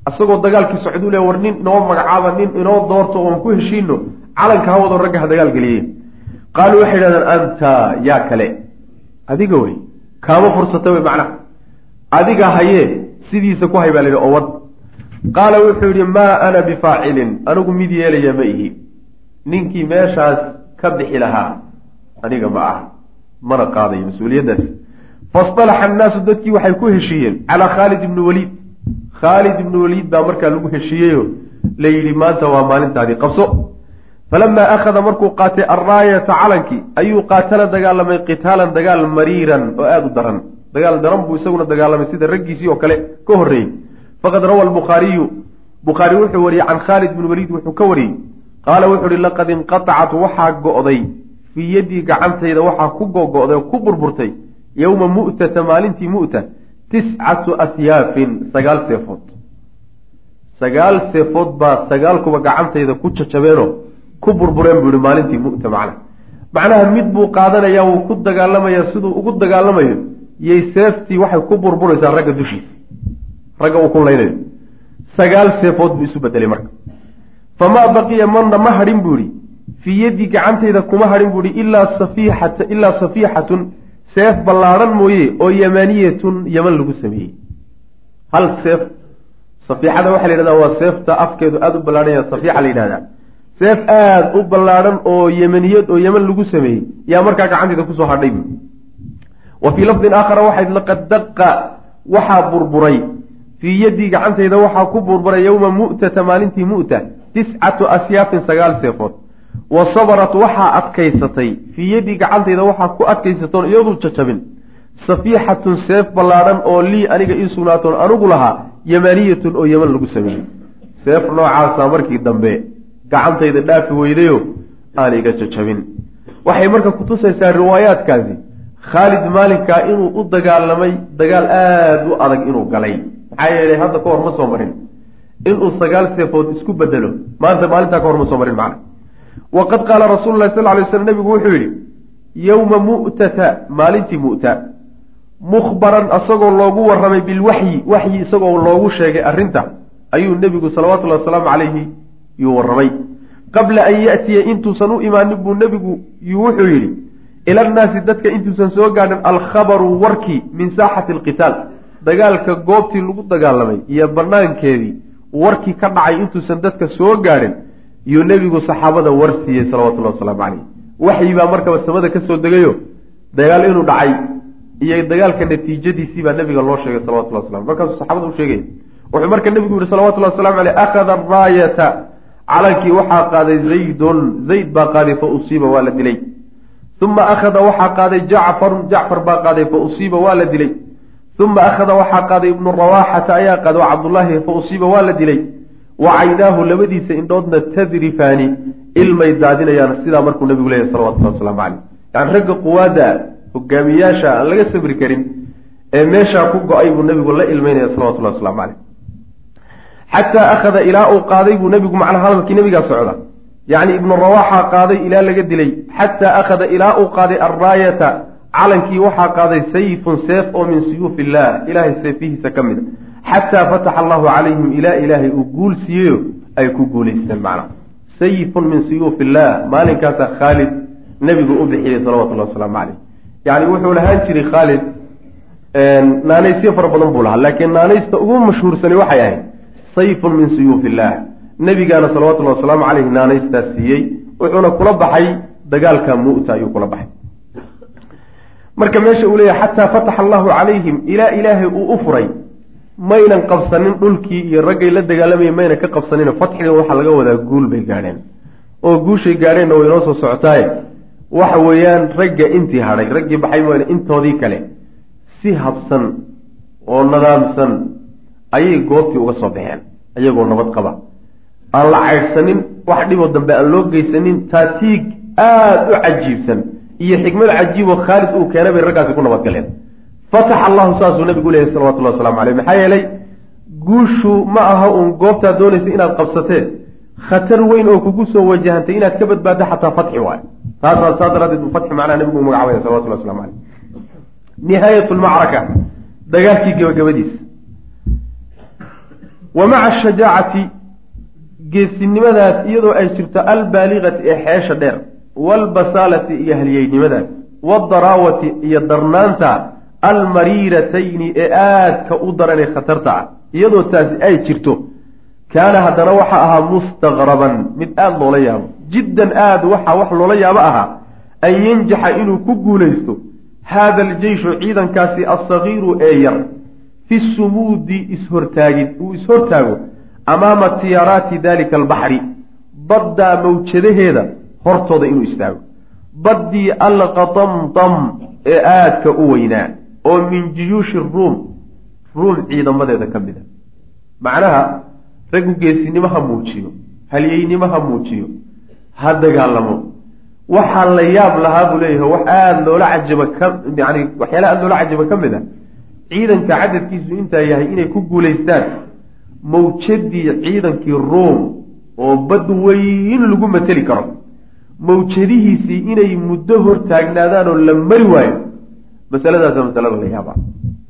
asagoo dagaalkii socduu le war nin inoo magacaaba nin inoo doorto oon ku heshiino calanka hawado ragga ha dagaal geliye. Qaaluu waxay idhahdeen anta yaa kale. Adiga wey kaama fursata wey macnaha. Adiga hayee sidiisa ku hay baa la yidhi oo wad. Qaala wuxuu yidhi maa ana bifaacilin anigu mid yeelaya ma ihi. Ninkii meeshaas ka bixi lahaa aniga ma aha. Mana qaadayo mas'uuliyaddaas. Faistalaxa annaasu dadkii waxay ku heshiiyeen calaa khaalid ibni waliid khaalid ibnu waliid baa markaa lagu heshiiyeyo. La yidhi maanta waa maalintaadii qabso. Falamaa akhada markuu qaatay alraayata calankii ayuu qaatala dagaalamay qitaalan dagaal mariiran oo aada u daran. Dagaal daran buu isaguna dagaalamay sida raggiisii oo kale ka horreeyey. Faqad rawa albukhaariyu. Bukhaari wuxuu wariyey can khaalid bin waliid wuxuu ka wariyey. Qaala wuxuu uhi laqad inqatacat waxaa go'day. Fii yaddii gacantayda waxaa ku gogo'day oo ku burburtay. Yowma mu'tata maalintii mu'ta tiscatu asyaafin sagaal seefood sagaal seefood baa sagaalkuba gacantayda ku jajabeenoo ku burbureen buu yihi maalintii mu'ta macna macnaha mid buu qaadanayaa wuu ku dagaalamayaa siduu ugu dagaalamayo yay seeftii waxay ku burburaysaa ragga dushiisa ragga uu ku laynayo sagaal seefood buu isu bedelay marka famaa baqiya manna ma hadhin buu yihi fii yaddi gacantayda kuma hadhin buu yihi ilaa safiixata ilaa safiixatun seef ballaadhan mooye oo yamaniyatun yaman lagu sameeyey. Hal seef safiixada waxaa la yidhahdaa waa seefta afkeedu aada u ballaadhan yaha safiixa la yidhahdaa. Seef aada u ballaadhan oo yemaniyad oo yeman lagu sameeyey yaa markaa gacantayda ku soo hadhay. Bu wa fii lafdin aakhara waxayd laqad daqa waxaa burburay. Fii yaddii gacantayda waxaa ku burburay yowma mu'tata maalintii mu'ta tiscatu asyaafin sagaal seefood wa sabarat waxaa adkaysatay. Fii yaddii gacantayda waxaa ku adkaysatoon iyadu jajabin. Safiixatun seef ballaadhan oo lii aniga ii sugnaatoon anigu lahaa yamaniyatun oo yeman lagu sameeyey. Seef noocaasa markii dambe gacantayda dhaafi weydayo aan iga jajabin. Waxay marka kutusaysaa riwaayaadkaasi khaalid maalinkaa inuu u dagaalamay dagaal aada u adag inuu galay. Maxaa yeelay hadda ka hor ma soo marin. Inuu sagaal seefood isku bedelo maanta maalintaa ka hor ma soo marin macna waqad qaala rasuulu lahi sal lay slam nebigu wuxuu yidhi yowma mu'tata maalintii mu'ta mukhbaran isagoo loogu warramay bilwaxyi waxyi isagoo loogu sheegay arrinta ayuu nebigu salawatullahi wasalaamu calayhi yuu warramay qabla an ya'tiya intuusan u imaanin buu nebigu yuu wuxuu yidhi ilannaasi dadka intuusan soo gaadhin alkhabaru warkii min saaxati alqitaal dagaalka goobtii lagu dagaalamay iyo banaankeedii warkii ka dhacay intuusan dadka soo gaadhin yuu nebigu saxaabada war siiyey salawatullahi wasalaamu calayh waxyi baa markaba samada ka soo degayo dagaal inuu dhacay iyo dagaalka natiijadiisii baa nabiga loo sheegay salawatullah waslam markaasuu saxaabada u sheegaya wuxuu marka nabigu yihi salawatullahi waslamu aleyh akhada araayata calankii waxaa qaaday zaydun zayd baa qaaday fa usiiba waa la dilay. Uma akhada waxaa qaaday jacfarun jacfar baa qaaday fa usiiba waa la dilay. Uma akhada waxaa qaaday ibnu rawaaxata ayaa qaaday oo cabdullaahi fa usiiba waa la dilay wa caynaahu labadiisa indhoodna tadrifaani ilmay daadinayaan sidaa markuu nabigu leeyahy salawatullahi waslamu caleyh yani ragga quwaadda hogaamiyaasha aan laga sabri karin ee meeshaa ku go'ay buu nabigu la ilmeynaya salawatullahi waslamu caleyh xataa akhada ilaa uu qaaday buu nabigu macnaha hadalkii nabigaa socda. Yacni ibnu rawaaxa qaaday ilaa laga dilay. Xataa akhada ilaa uu qaaday alraayata calankii waxaa qaaday sayfun seef oo min suyuufi illaah ilaahay seefihiisa ka mid a xataa fataxa allahu calayhim ilaa ilaahay uu guul siiyeyo ay ku guulaysteen macnaha sayfun min suyuufi illaah maalinkaasaa khaalid nebigu u bixiyey salawatullahi wasalaamu caleyh yacni wuxuu lahaan jiray khaalid naanaysyo fara badan buu lahaa laakiin naanaysta ugu mashhuursani waxay ahayd sayfun min suyuufi illaah nebigaana salawatullahi wasalaamu caleyhi naanaystaas siiyey wuxuuna kula baxay dagaalka mu'ta ayuu kula baxay. Marka meesha uu leeyahay xataa fataxa allahu calayhim ilaa ilaahay uu u furay maynan qabsanin dhulkii iyo raggay la dagaalamayeen maynan ka qabsanin fatxiga waxaa laga wadaa guul bay gaadheen. Oo guushay gaadheenna way inoo soo socotaaye waxa weeyaan ragga intii hadhay raggii baxay mooyane intoodii kale si habsan oo nadaamsan ayay goobtii uga soo baxeen ayagoo nabad qaba. Aan la caydhsanin wax dhiboo dambe aan loo geysanin taatiig aada u cajiibsan. Iyo xikmad cajiiboo khaalid uu keenay bay raggaasi ku nabadgaleen fataxa allahu saasuu nabigu leeyahy salawatullahi waslamu caleyh maxaa yeelay guushu ma aha uun goobtaa doonaysa inaad qabsatee. Khatar weyn oo kugu soo wajahantay inaad ka badbaaddo xataa fatxi waayo. Taasaa saa daraadeed buu fatxi macnaha nabigu u magacabaya salawatullah waslamu caleyh nihaayat lmacraka dagaalkii gabagabadiisa wa maca ashajaacati geesinimadaas iyadoo ay jirto albaaligati ee xeesha dheer waalbasaalati iyo halyeynimadaas waaldaraawati iyo darnaanta almariiratayni ee aadka u daran ee khatarta ah. Iyadoo taasi ay jirto kaana haddana waxa ahaa mustaqraban mid aada loola yaabo. Jiddan aada waxa wax loola yaabo ahaa an yanjaxa inuu ku guulaysto. Haada aljeyshu ciidankaasi alsagiiru ee yar fi sumuudi ishortaagid uu ishortaago amaama tiyaaraati dalika albaxri baddaa mawjadaheeda hortooda inuu istaago. Baddii alqatamtam ee aadka u weynaa oo min juyuushi ruum ruum ciidamadeeda ka mid a. Macnaha raggu geesinimo ha muujiyo halyeynimo ha muujiyo ha dagaalamo. Waxaa la yaab lahaa buu leeyahay wax aada loola cajaba ka yani waxyaala aada loola cajaba ka mid a ciidanka cadadkiisu intaa yahay inay ku guulaystaan. Mawjadii ciidankii ruum oo bad weyn lagu mateli karo. Mawjadihiisii inay muddo hor taagnaadaan oo la mari waayo masaladaasa masalada la yaaba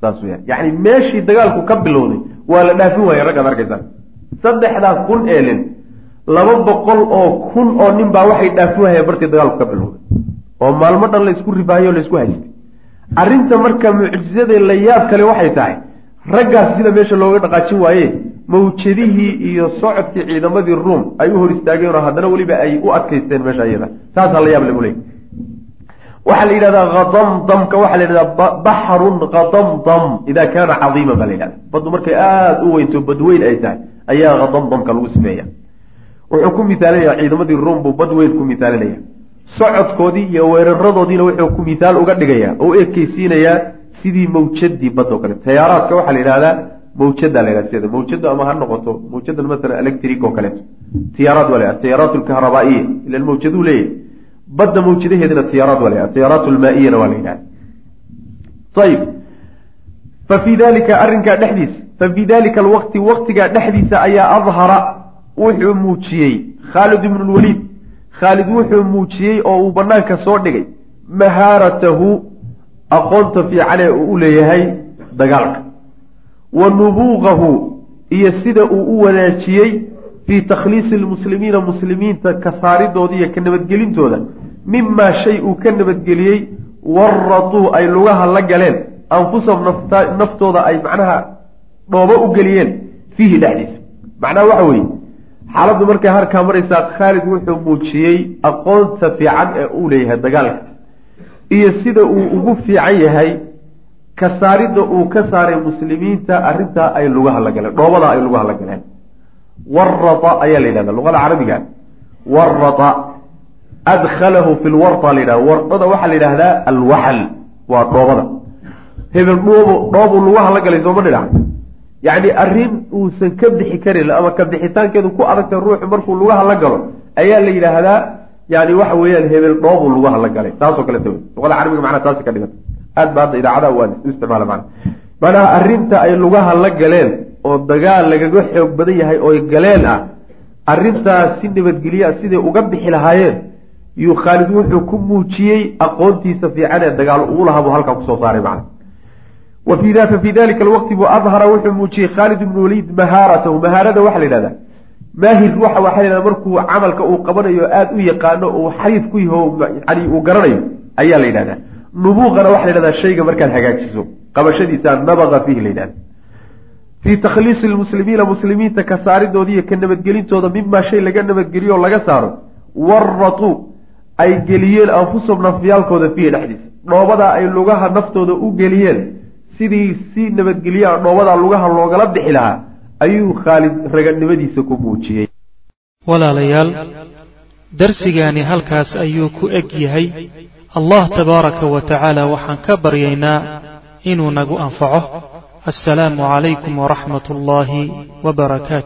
saas weyaan yacni meeshii dagaalku ka bilowday waa la dhaafin waaya raggaad arkaysaan. Saddexdaa kun ee nin laba boqol oo kun oo nin baa waxay dhaafin waaya bartii dagaalku ka bilowday. Oo maalmo dhan laysku ribaayo o laysku haystay arrinta marka mucjizada la yaab kale waxay tahay raggaas sida meesha looga dhaqaajin waaye mawjadihii iyo socodkii ciidamadii ruum ay u hor istaageen oo haddana weliba ay u adkaysteen meesha iyada. Taasaa la yaab lagu leeyay waxaa la yidhahdaa khadamdamka waxaa la yidhahdaa baxrun khadamdam idaa kaana cadiiman baa la yidhahda baddu markay aada u weynto badweyn ay tahay ayaa khadamdamka lagu sifeeya. Wuxuu ku misaalinaya ciidamadii ruum buu bad weyn ku misaalinaya socodkoodii iyo weeraradoodiina wuxuu ku misaal uga dhigaya oo u ekeysiinayaa sidii mawjadii badoo kale. Tayaaraadka waxaa la yidhahdaa mawjada la yhahda sida mawjada ama ha noqoto mawjadan masalan electric oo kaleeto tiyaaraad waa la atiyaaraat alkahrabaa'iya ila mawjaduu leeyahy badda mawjadaheedana tiyaaraad waa la atiyaaraat almaa-iyana waa la yidhahda ayib fa fii dalika arrinkaa dhexdiisa fa fii dalika alwaqti waqtigaa dhexdiisa ayaa adhara wuxuu muujiyey khaalid ibnu lwaliid khaalid wuxuu muujiyey oo uu banaanka soo dhigay mahaaratahu aqoonta fiicane uu u leeyahay dagaalka. Wa nubuuqahu iyo sida uu u wanaajiyey fii takhliisi lmuslimiina muslimiinta ka saaridooda iyo ka nabadgelintooda mimaa shay uu ka nabadgeliyey waratuu ay lugaha la galeen anfusahum naftooda ay macnaha dhoobo u geliyeen fiihi dhexdiisa. Macnaha waxa weeye xaaladdu markay harkaa maraysaa khaalid wuxuu muujiyey aqoonta fiican ee uu leeyahay dagaalka iyo sida uu ugu fiican yahay ka saaridda uu ka saaray muslimiinta arrintaa ay lugaha la galeen dhoobadaa ay lugaha la galeen. Warata ayaa la yidhahda luqada carabiga. Warata adkhalahu fi lwarta la yidhahda wardada waxaa la yidhahdaa alwaxal waa dhoobada hebel dhoobo dhoobu lugaha la galay sooma dhinac yacni arrin uusan ka bixi karin ama ka bixitaankeedu ku adagtay ruuxu markuu lugaha la galo ayaa la yidhaahdaa yani waxa weeyaan hebel dhoobu lugaha la galay. Taasoo kaleta wey luqada carabiga macnaha taasi ka dhiganta aad ba hadda idaacadaha waa u isticmaala mana macnaha arrinta ay lugaha la galeen oo dagaal lagaga xoog badan yahay oy galeen ah arrintaas si nabadgelya siday uga bixi lahaayeen yuu khaalid wuxuu ku muujiyey aqoontiisa fiican ee dagaal ugu lahaa buu halkaa ku soo saaray macna. Wa fi fi dalika alwaqti buu adhara wuxuu muujiyey khaalid ibnu waliid mahaaratahu mahaarada waxaa la yidhahdaa maahir waxa waxaa la markuu camalka uu qabanayo aada u yaqaano uu xariif ku yaho yani uu garanayo ayaa la yidhahdaa. Nubuuqana waxa la yidhahdaa shayga markaad hagaajiso qabashadiisa nabaqa fiihi la yidhahda fii takhliisi lmuslimiina muslimiinta ka saaridoodi iyo ka nabadgelintooda mimaa shay laga nabadgeliyo o laga saaro waratu ay geliyeen anfusahum nafyaalkooda fiihi dhexdiisa. Dhoobadaa ay lugaha naftooda u geliyeen sidii si nabadgelyaa dhoobadaa lugaha loogala bixi lahaa ayuu khaalid raganimadiisa ku muujiyey. Walaalayaal darsigaani halkaas ayuu ku eg yahay allah tabaaraka wa tacaala waxaan ka baryaynaa inuu nagu anfaco. Assalaamu calaykum waraxmat ullaahi wbarakaatu